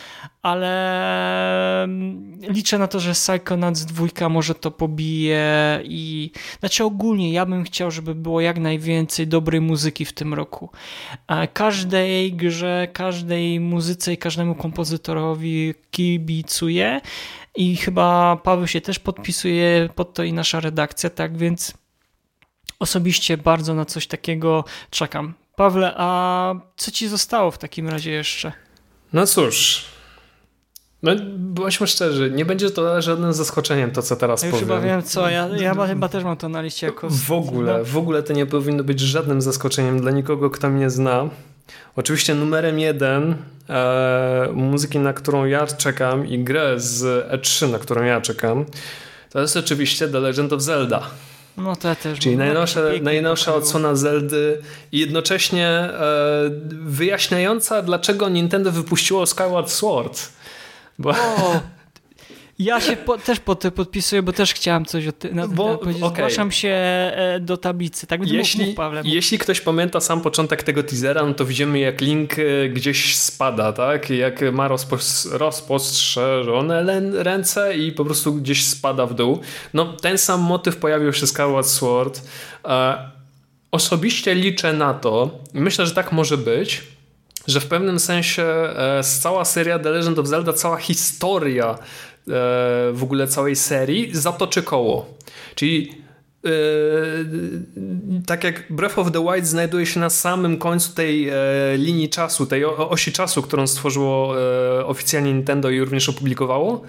ale mm, liczę na to, że Psychonauts 2 może to pobije i znaczy ogólnie ja bym chciał, żeby było jak najwięcej dobrej muzyki w tym roku. Każdej grze, każdej muzyce i każdemu kompozytorowi kibicuję i chyba Paweł się też podpisuje pod to i nasza redakcja, tak więc osobiście bardzo na coś takiego czekam. Pawle, a co ci zostało w takim razie jeszcze? No cóż, no, bądźmy szczerzy, nie będzie to żadnym zaskoczeniem to, co teraz ja powiem. Chyba wiem co, ja, ja chyba też mam to na liście jako... W ogóle, w ogóle to nie powinno być żadnym zaskoczeniem dla nikogo, kto mnie zna. Oczywiście numerem jeden e, muzyki, na którą ja czekam i grę z E3, na którą ja czekam, to jest oczywiście The Legend of Zelda. No to też. Czyli najnowsza, najnowsza odsłona Zeldy i jednocześnie e, wyjaśniająca, dlaczego Nintendo wypuściło Skyward Sword. Bo... O, ja się po, też pod podpisuję, bo też chciałem coś o tym powiedzieć. Okay. Zgłaszam się e, do tablicy. Tak jeśli, mów, Pawle, jeśli ktoś pamięta sam początek tego teasera, no to widzimy jak Link e, gdzieś spada, tak? Jak ma rozpostrzeżone ręce i po prostu gdzieś spada w dół. No ten sam motyw pojawił się z Skyward Sword. E, osobiście liczę na to myślę, że tak może być, że w pewnym sensie e, cała seria The Legend of Zelda, cała historia e, w ogóle całej serii zatoczy koło. Czyli e, tak jak Breath of the Wild znajduje się na samym końcu tej linii czasu, tej osi czasu, którą stworzyło oficjalnie Nintendo i również opublikowało,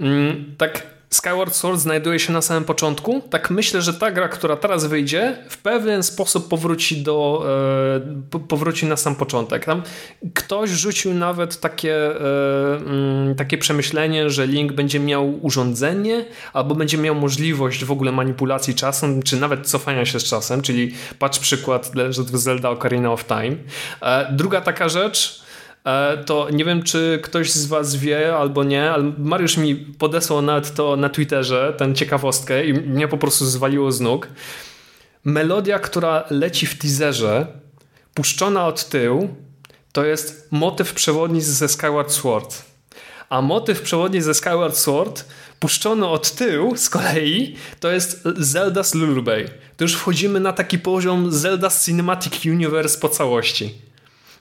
mm, tak Skyward Sword znajduje się na samym początku, tak myślę, że ta gra, która teraz wyjdzie, w pewien sposób powróci do e, powróci na sam początek. Tam ktoś rzucił nawet takie, e, mm, takie przemyślenie, że Link będzie miał urządzenie, albo będzie miał możliwość w ogóle manipulacji czasem, czy nawet cofania się z czasem, czyli patrz przykład Legend of Zelda Ocarina of Time. E, druga taka rzecz, to nie wiem, czy ktoś z was wie albo nie, ale Mariusz mi podesłał nawet to na Twitterze, tę ciekawostkę i mnie po prostu zwaliło z nóg. Melodia, która leci w teaserze, puszczona od tyłu, to jest motyw przewodni ze Skyward Sword. A motyw przewodni ze Skyward Sword puszczony od tyłu z kolei to jest Zelda's Lullaby. To już wchodzimy na taki poziom Zelda Cinematic Universe po całości.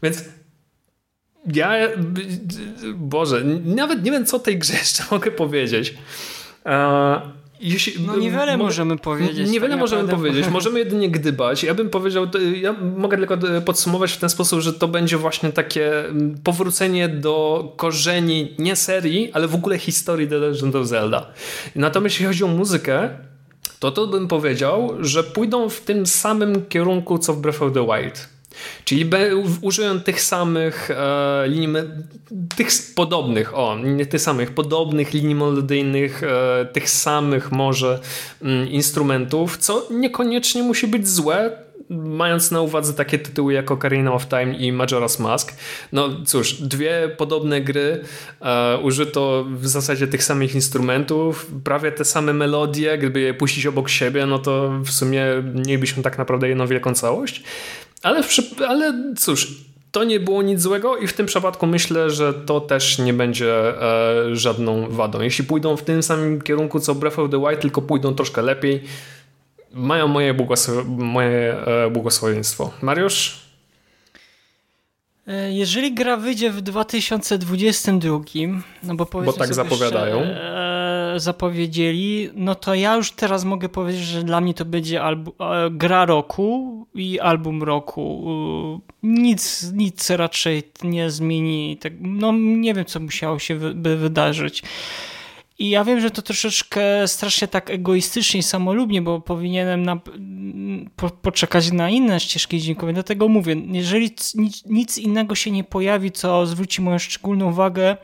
Więc ja, Boże, nawet nie wiem, co tej grze jeszcze mogę powiedzieć. Jeśli, no niewiele możemy powiedzieć. Niewiele tak możemy powiedzieć, możemy jedynie gdybać. Ja bym powiedział, ja mogę tylko podsumować w ten sposób, że to będzie właśnie takie mm, powrócenie do korzeni nie serii, ale w ogóle historii The Legend of Zelda. Natomiast jeśli chodzi o muzykę, to to bym powiedział, że pójdą w tym samym kierunku co w Breath of the Wild. Czyli użyją tych samych e, linii, tych podobnych, o, nie tych samych, podobnych linii melodyjnych, e, tych samych może mm, instrumentów, co niekoniecznie musi być złe, mając na uwadze takie tytuły jak Ocarina of Time i Majora's Mask. No cóż, dwie podobne gry, e, użyto w zasadzie tych samych instrumentów, prawie te same melodie, gdyby je puścić obok siebie, no to w sumie mielibyśmy tak naprawdę jedną wielką całość. Ale, ale cóż, to nie było nic złego i w tym przypadku myślę, że to też nie będzie e, żadną wadą. Jeśli pójdą w tym samym kierunku co Breath of the Wild, tylko pójdą troszkę lepiej, mają moje, błogosław moje e, błogosławieństwo. Mariusz? E, jeżeli gra wyjdzie w 2022, no bo, bo tak zapowiadają. Zapowiedzieli, no to ja już teraz mogę powiedzieć, że dla mnie to będzie albu, e, gra roku i album roku. Nic, nic raczej nie zmieni. Tak, no nie wiem, co musiało się by wydarzyć. I ja wiem, że to troszeczkę strasznie tak egoistycznie i samolubnie, bo powinienem na, po, poczekać na inne ścieżki dźwiękowe. Dlatego mówię, jeżeli nic, nic innego się nie pojawi, co zwróci moją szczególną uwagę,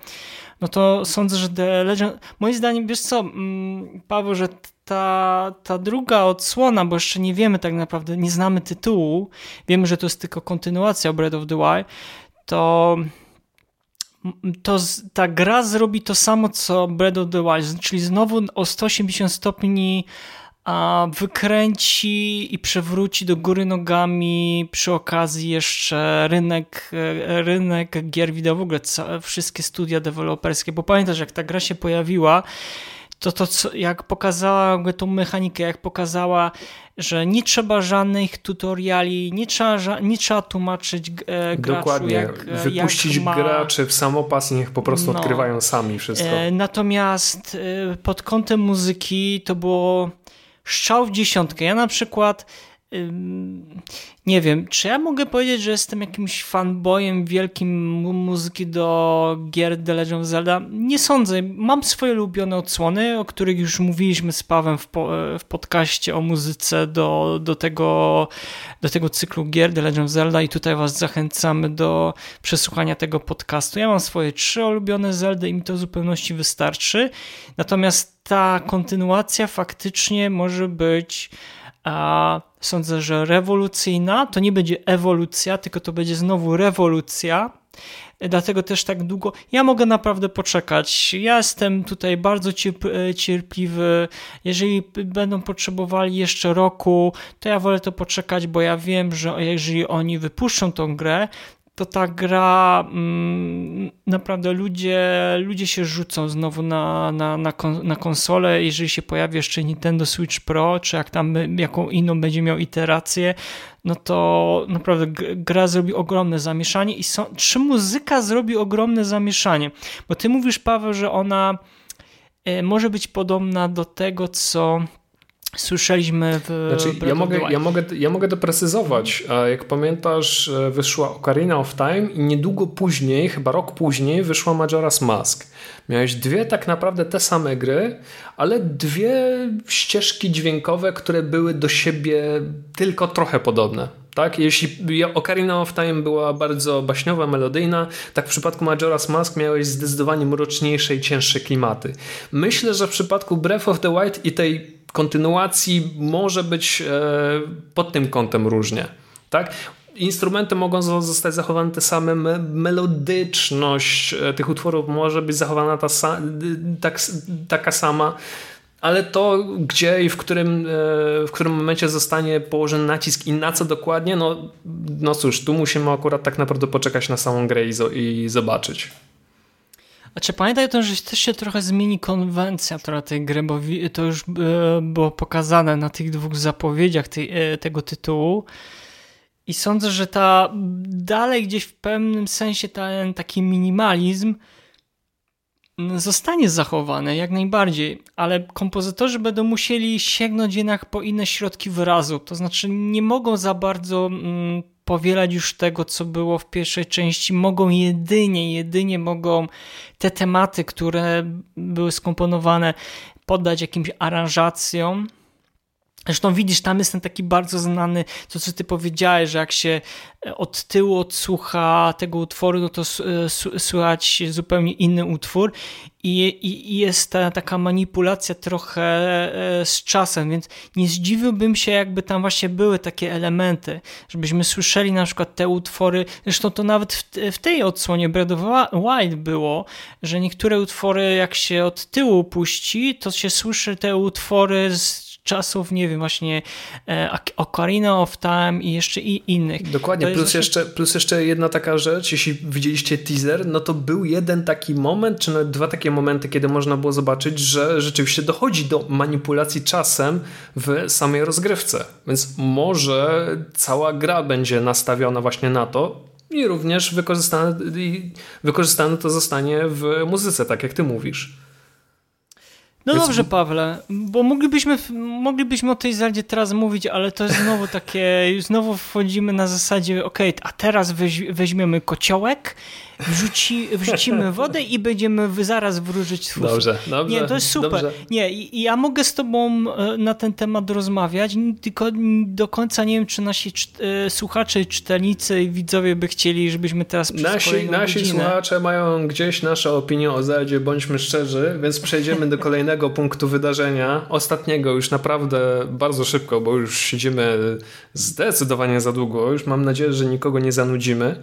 no to sądzę, że The Legend... Moim zdaniem, wiesz co, mm, Paweł, że ta, ta druga odsłona, bo jeszcze nie wiemy tak naprawdę, nie znamy tytułu, wiemy, że to jest tylko kontynuacja Breath of the Wild, to to ta gra zrobi to samo, co Breath of the Wild, czyli znowu o 180 stopni a wykręci i przewróci do góry nogami przy okazji jeszcze rynek, e, rynek gier wideo, w ogóle wszystkie studia deweloperskie, bo pamiętasz jak ta gra się pojawiła, to to co, jak pokazała tą mechanikę, jak pokazała, że nie trzeba żadnych tutoriali, nie trzeba, nie trzeba tłumaczyć e, graczu, Dokładnie, jak, e, wypuścić jak ma... graczy w samopas i niech po prostu no. odkrywają sami wszystko. E, natomiast e, pod kątem muzyki to było strzał w dziesiątkę. Ja na przykład nie wiem, czy ja mogę powiedzieć, że jestem jakimś fanboyem wielkim muzyki do gier The Legend of Zelda? Nie sądzę. Mam swoje ulubione odsłony, o których już mówiliśmy z Pawem w, po, w podcaście o muzyce do, do, tego, do tego cyklu gier The Legend of Zelda i tutaj was zachęcamy do przesłuchania tego podcastu. Ja mam swoje trzy ulubione Zeldy i mi to w zupełności wystarczy. Natomiast ta kontynuacja faktycznie może być a sądzę, że rewolucyjna to nie będzie ewolucja, tylko to będzie znowu rewolucja. Dlatego też tak długo. Ja mogę naprawdę poczekać. Ja jestem tutaj bardzo cierpliwy. Jeżeli będą potrzebowali jeszcze roku, to ja wolę to poczekać, bo ja wiem, że jeżeli oni wypuszczą tą grę, to ta gra mm, naprawdę ludzie, ludzie się rzucą znowu na, na, na, kon, na konsolę, jeżeli się pojawi jeszcze Nintendo Switch Pro, czy jak tam jaką inną będzie miał iterację, no to naprawdę gra zrobi ogromne zamieszanie i są, czy muzyka zrobi ogromne zamieszanie? Bo ty mówisz, Paweł, że ona e, może być podobna do tego, co słyszeliśmy w znaczy, ja mogę, ja, mogę, ja mogę doprecyzować. Jak pamiętasz, e, wyszła Ocarina of Time i niedługo później, chyba rok później, wyszła Majora's Mask. Miałeś dwie tak naprawdę te same gry, ale dwie ścieżki dźwiękowe, które były do siebie tylko trochę podobne. Tak? Jeśli Ocarina of Time była bardzo baśniowa, melodyjna, tak w przypadku Majora's Mask miałeś zdecydowanie mroczniejsze i cięższe klimaty. Myślę, że w przypadku Breath of the Wild i tej kontynuacji może być e, pod tym kątem różnie. Tak? Instrumenty mogą zostać zachowane te same, melodyczność e, tych utworów może być zachowana ta, tak, taka sama, ale to gdzie i w którym, e, w którym momencie zostanie położony nacisk i na co dokładnie, no, no cóż, tu musimy akurat tak naprawdę poczekać na samą grę i, i zobaczyć. A czy pamiętaj to, że też się trochę zmieni konwencja trochę tej gry, bo to już e, było pokazane na tych dwóch zapowiedziach tej, e, tego tytułu. I sądzę, że ta dalej gdzieś w pewnym sensie ten taki minimalizm zostanie zachowany jak najbardziej, ale kompozytorzy będą musieli sięgnąć jednak po inne środki wyrazu. To znaczy nie mogą za bardzo mm, powielać już tego, co było w pierwszej części. Mogą jedynie, jedynie mogą te tematy, które były skomponowane, poddać jakimś aranżacjom. Zresztą widzisz, tam jest ten taki bardzo znany, to co ty powiedziałeś, że jak się od tyłu odsłucha tego utworu, no to słychać zupełnie inny utwór i, i, i jest ta taka manipulacja trochę e, z czasem, więc nie zdziwiłbym się, jakby tam właśnie były takie elementy, żebyśmy słyszeli na przykład te utwory, zresztą to nawet w, w tej odsłonie Breath of Wild było, że niektóre utwory jak się od tyłu puści, to się słyszy te utwory z czasów, nie wiem, właśnie e, Ocarina of Time i jeszcze i innych. Dokładnie, plus, właśnie... jeszcze, plus jeszcze jedna taka rzecz, jeśli widzieliście teaser, no to był jeden taki moment, czy nawet dwa takie momenty, kiedy można było zobaczyć, że rzeczywiście dochodzi do manipulacji czasem w samej rozgrywce. Więc może cała gra będzie nastawiona właśnie na to, i również wykorzystane, wykorzystane to zostanie w muzyce, tak jak ty mówisz. No Więc... dobrze, Pawle, bo moglibyśmy, moglibyśmy o tej Zeldzie teraz mówić, ale to jest znowu takie, znowu wchodzimy na zasadzie, ok, a teraz weź, weźmiemy kociołek wrzuci, wrzucimy wodę i będziemy zaraz wróżyć twór. Dobrze, dobrze. Nie, to jest super. Dobrze. Nie, i ja mogę z tobą e, na ten temat rozmawiać, tylko do końca nie wiem, czy nasi e, słuchacze, czytelnicy i widzowie by chcieli, żebyśmy teraz przez Nasi, nasi godzinę... słuchacze mają gdzieś nasze opinie o Zeldzie, bądźmy szczerzy, więc przejdziemy do kolejnego punktu wydarzenia, ostatniego już naprawdę bardzo szybko, bo już siedzimy zdecydowanie za długo, już mam nadzieję, że nikogo nie zanudzimy.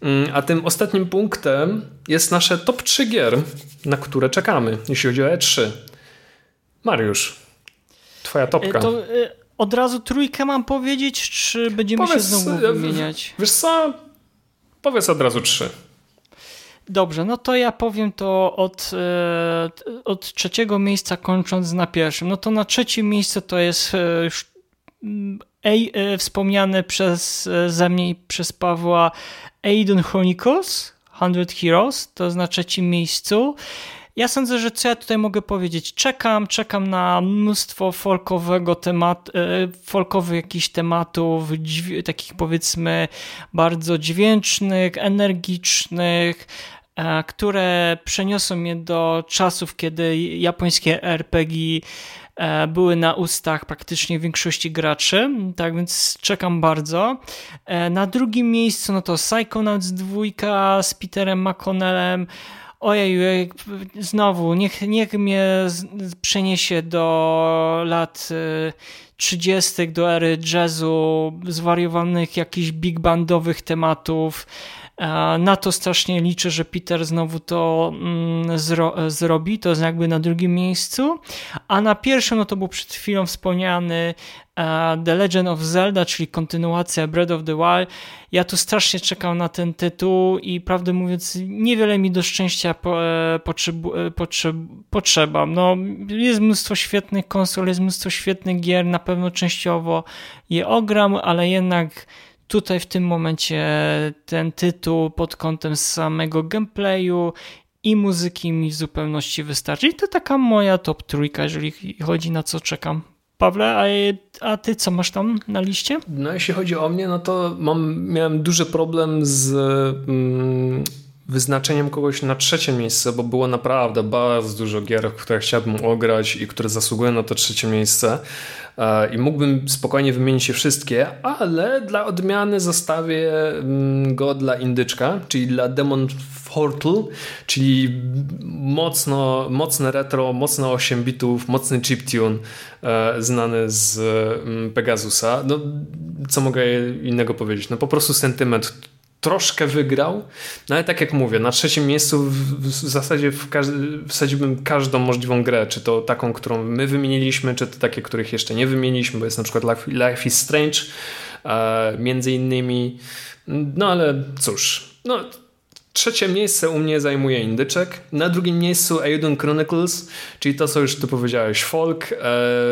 Mm, a tym ostatnim punktem jest nasze top 3 gier, na które czekamy, jeśli chodzi o E3. Mariusz, twoja topka. To e, od razu trójkę mam powiedzieć, czy będziemy Powiedz, się znowu e, wymieniać? Wiesz co? Powiedz od razu trzy. Dobrze, no to ja powiem to od, e, od trzeciego miejsca kończąc na pierwszym. No to na trzecim miejscu to jest już wspomniane przez ze mnie i przez Pawła Aidon Chronicles 100 Heroes, to jest na trzecim miejscu. ja sądzę, że co ja tutaj mogę powiedzieć? Czekam, czekam na mnóstwo folkowego tematu, e, folkowych jakichś tematów, takich powiedzmy bardzo dźwięcznych, energicznych, e, które przeniosą mnie do czasów, kiedy japońskie RPG były na ustach praktycznie większości graczy, tak więc czekam bardzo. E, na drugim miejscu no to Psychonauts 2 z Peterem McConnellem. Ojej, znowu, niech, niech mnie przeniesie do lat 30., e, do ery jazzu, zwariowanych jakichś big bandowych tematów. Na to strasznie liczę, że Peter znowu to mm, zro zrobi, to jest jakby na drugim miejscu. A na pierwszym, no to był przed chwilą wspomniany The Legend of Zelda, czyli kontynuacja Breath of the Wild. Ja tu strasznie czekam na ten tytuł i prawdę mówiąc, niewiele mi do szczęścia po, e, e, potrzeba. No, jest mnóstwo świetnych konsol, jest mnóstwo świetnych gier, na pewno częściowo je ogram, ale jednak Tutaj w tym momencie ten tytuł pod kątem samego gameplayu i muzyki mi w zupełności wystarczy. I to taka moja top trójka, jeżeli chodzi na co czekam. Pawle, a, a ty co masz tam na liście? No jeśli chodzi o mnie, no to mam, miałem duży problem z mm, wyznaczeniem kogoś na trzecie miejsce, bo było naprawdę bardzo dużo gier, które chciałbym ograć i które zasługują na to trzecie miejsce. E, i mógłbym spokojnie wymienić je wszystkie, ale dla odmiany zostawię mm, go dla indyczka, czyli dla Demon Portal, czyli mocno, mocne retro, mocno 8 bitów, mocny chiptune e, znany z mm, Pegasusa. No, co mogę innego powiedzieć? No po prostu sentyment troszkę wygrał, no ale tak jak mówię, na trzecim miejscu w, w zasadzie w wsadziłbym każdą możliwą grę, czy to taką, którą my wymieniliśmy, czy to takie, których jeszcze nie wymieniliśmy, bo jest na przykład Life, Life is Strange, e, między innymi, no ale cóż, no Trzecie miejsce u mnie zajmuje Indyczek. Na drugim miejscu Aegon Chronicles, czyli to, co już ty powiedziałeś, folk, e,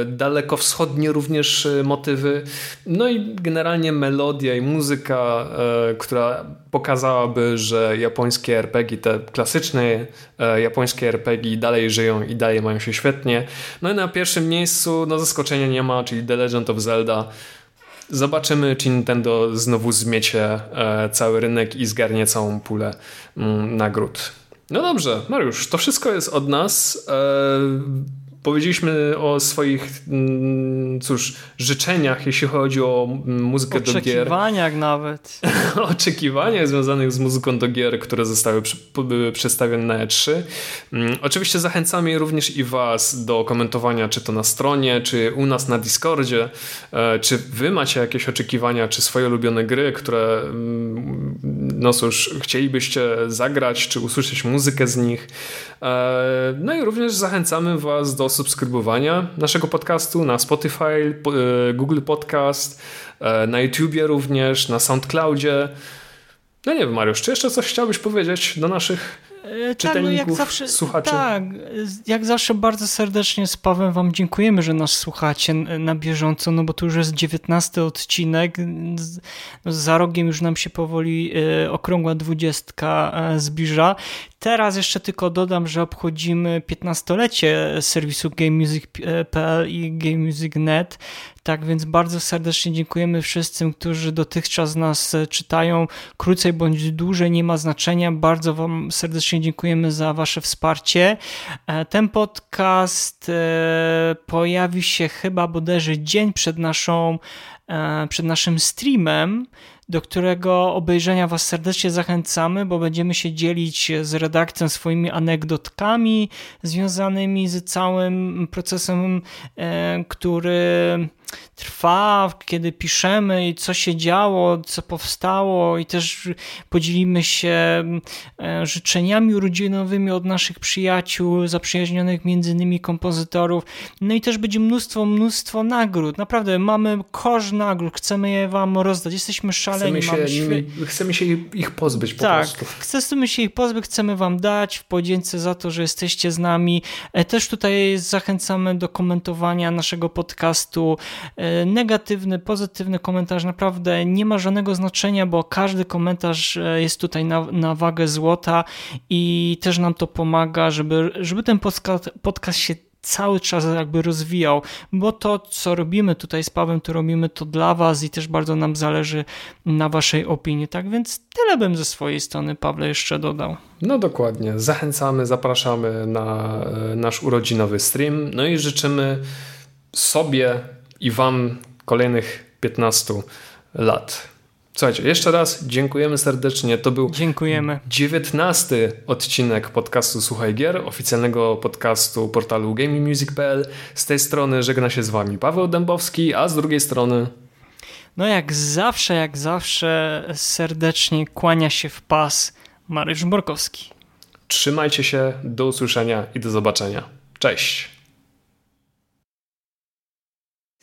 dalekowschodnie również e, motywy, no i generalnie melodia i muzyka, e, która pokazałaby, że japońskie RPG, te klasyczne e, japońskie RPG dalej żyją i dalej mają się świetnie. No i na pierwszym miejscu, no zaskoczenia nie ma, czyli The Legend of Zelda. Zobaczymy, czy Nintendo znowu zmiecie e, cały rynek i zgarnie całą pulę mm, nagród. No dobrze, Mariusz, to wszystko jest od nas. E, Powiedzieliśmy o swoich, mm, cóż, życzeniach, jeśli chodzi o mm, muzykę do gier. Oczekiwaniach nawet. Oczekiwaniach związanych z muzyką do gier, które zostały przedstawione na E3. Mm, oczywiście zachęcamy również i Was do komentowania, czy to na stronie, czy u nas na Discordzie, e, czy Wy macie jakieś oczekiwania, czy swoje ulubione gry, które no cóż, chcielibyście zagrać, czy usłyszeć muzykę z nich. E, no i również zachęcamy Was do subskrybowania naszego podcastu na Spotify, e, Google Podcast, e, na YouTubie również, na SoundCloudzie. No nie wiem, Mariusz, czy jeszcze coś chciałbyś powiedzieć do naszych czytelników, tak, no jak zawsze, słuchaczy? Tak, jak zawsze bardzo serdecznie z Pawem wam dziękujemy, że nas słuchacie na bieżąco, no bo to już jest 19 odcinek, no za rogiem już nam się powoli okrągła dwudziestka zbliża. Teraz jeszcze tylko dodam, że obchodzimy 15-lecie serwisu GameMusic.pl i GameMusic.net. Tak więc bardzo serdecznie dziękujemy wszystkim, którzy dotychczas nas czytają. Krócej bądź dłużej, nie ma znaczenia. Bardzo Wam serdecznie dziękujemy za Wasze wsparcie. E, ten podcast e, pojawi się chyba bodajże dzień przed naszą e, przed naszym streamem, do którego obejrzenia Was serdecznie zachęcamy, bo będziemy się dzielić z redakcją swoimi anegdotkami związanymi z całym procesem, e, który trwa, kiedy piszemy i co się działo, co powstało i też podzielimy się e, życzeniami urodzinowymi od naszych przyjaciół, zaprzyjaźnionych między innymi kompozytorów. No i też będzie mnóstwo, mnóstwo nagród. Naprawdę mamy kosz nagród, chcemy je wam rozdać. Jesteśmy szaleni. Chcemy się, nimi, chcemy się ich pozbyć po tak, prostu. chcemy się ich pozbyć, chcemy wam dać w podzięce za to, że jesteście z nami. E, też tutaj zachęcamy do komentowania naszego podcastu negatywny, pozytywny komentarz naprawdę nie ma żadnego znaczenia, bo każdy komentarz e, jest tutaj na, na wagę złota i też nam to pomaga, żeby, żeby ten podcast, podcast się cały czas jakby rozwijał, bo to, co robimy tutaj z Pawem, to robimy to dla Was i też bardzo nam zależy na Waszej opinii. Tak więc tyle bym ze swojej strony, Pawle, jeszcze dodał. No dokładnie. Zachęcamy, zapraszamy na e, nasz urodzinowy stream. No i życzymy sobie i Wam kolejnych 15 lat. Słuchajcie, jeszcze raz dziękujemy serdecznie. To był Dziękujemy. 19 odcinek podcastu Słuchaj Gier, oficjalnego podcastu portalu GamingMusic.pl. Z tej strony żegna się z Wami Paweł Dębowski, a z drugiej strony No jak zawsze, jak zawsze serdecznie kłania się w pas Mariusz Borkowski. trzymajcie się, do usłyszenia i do zobaczenia. Cześć!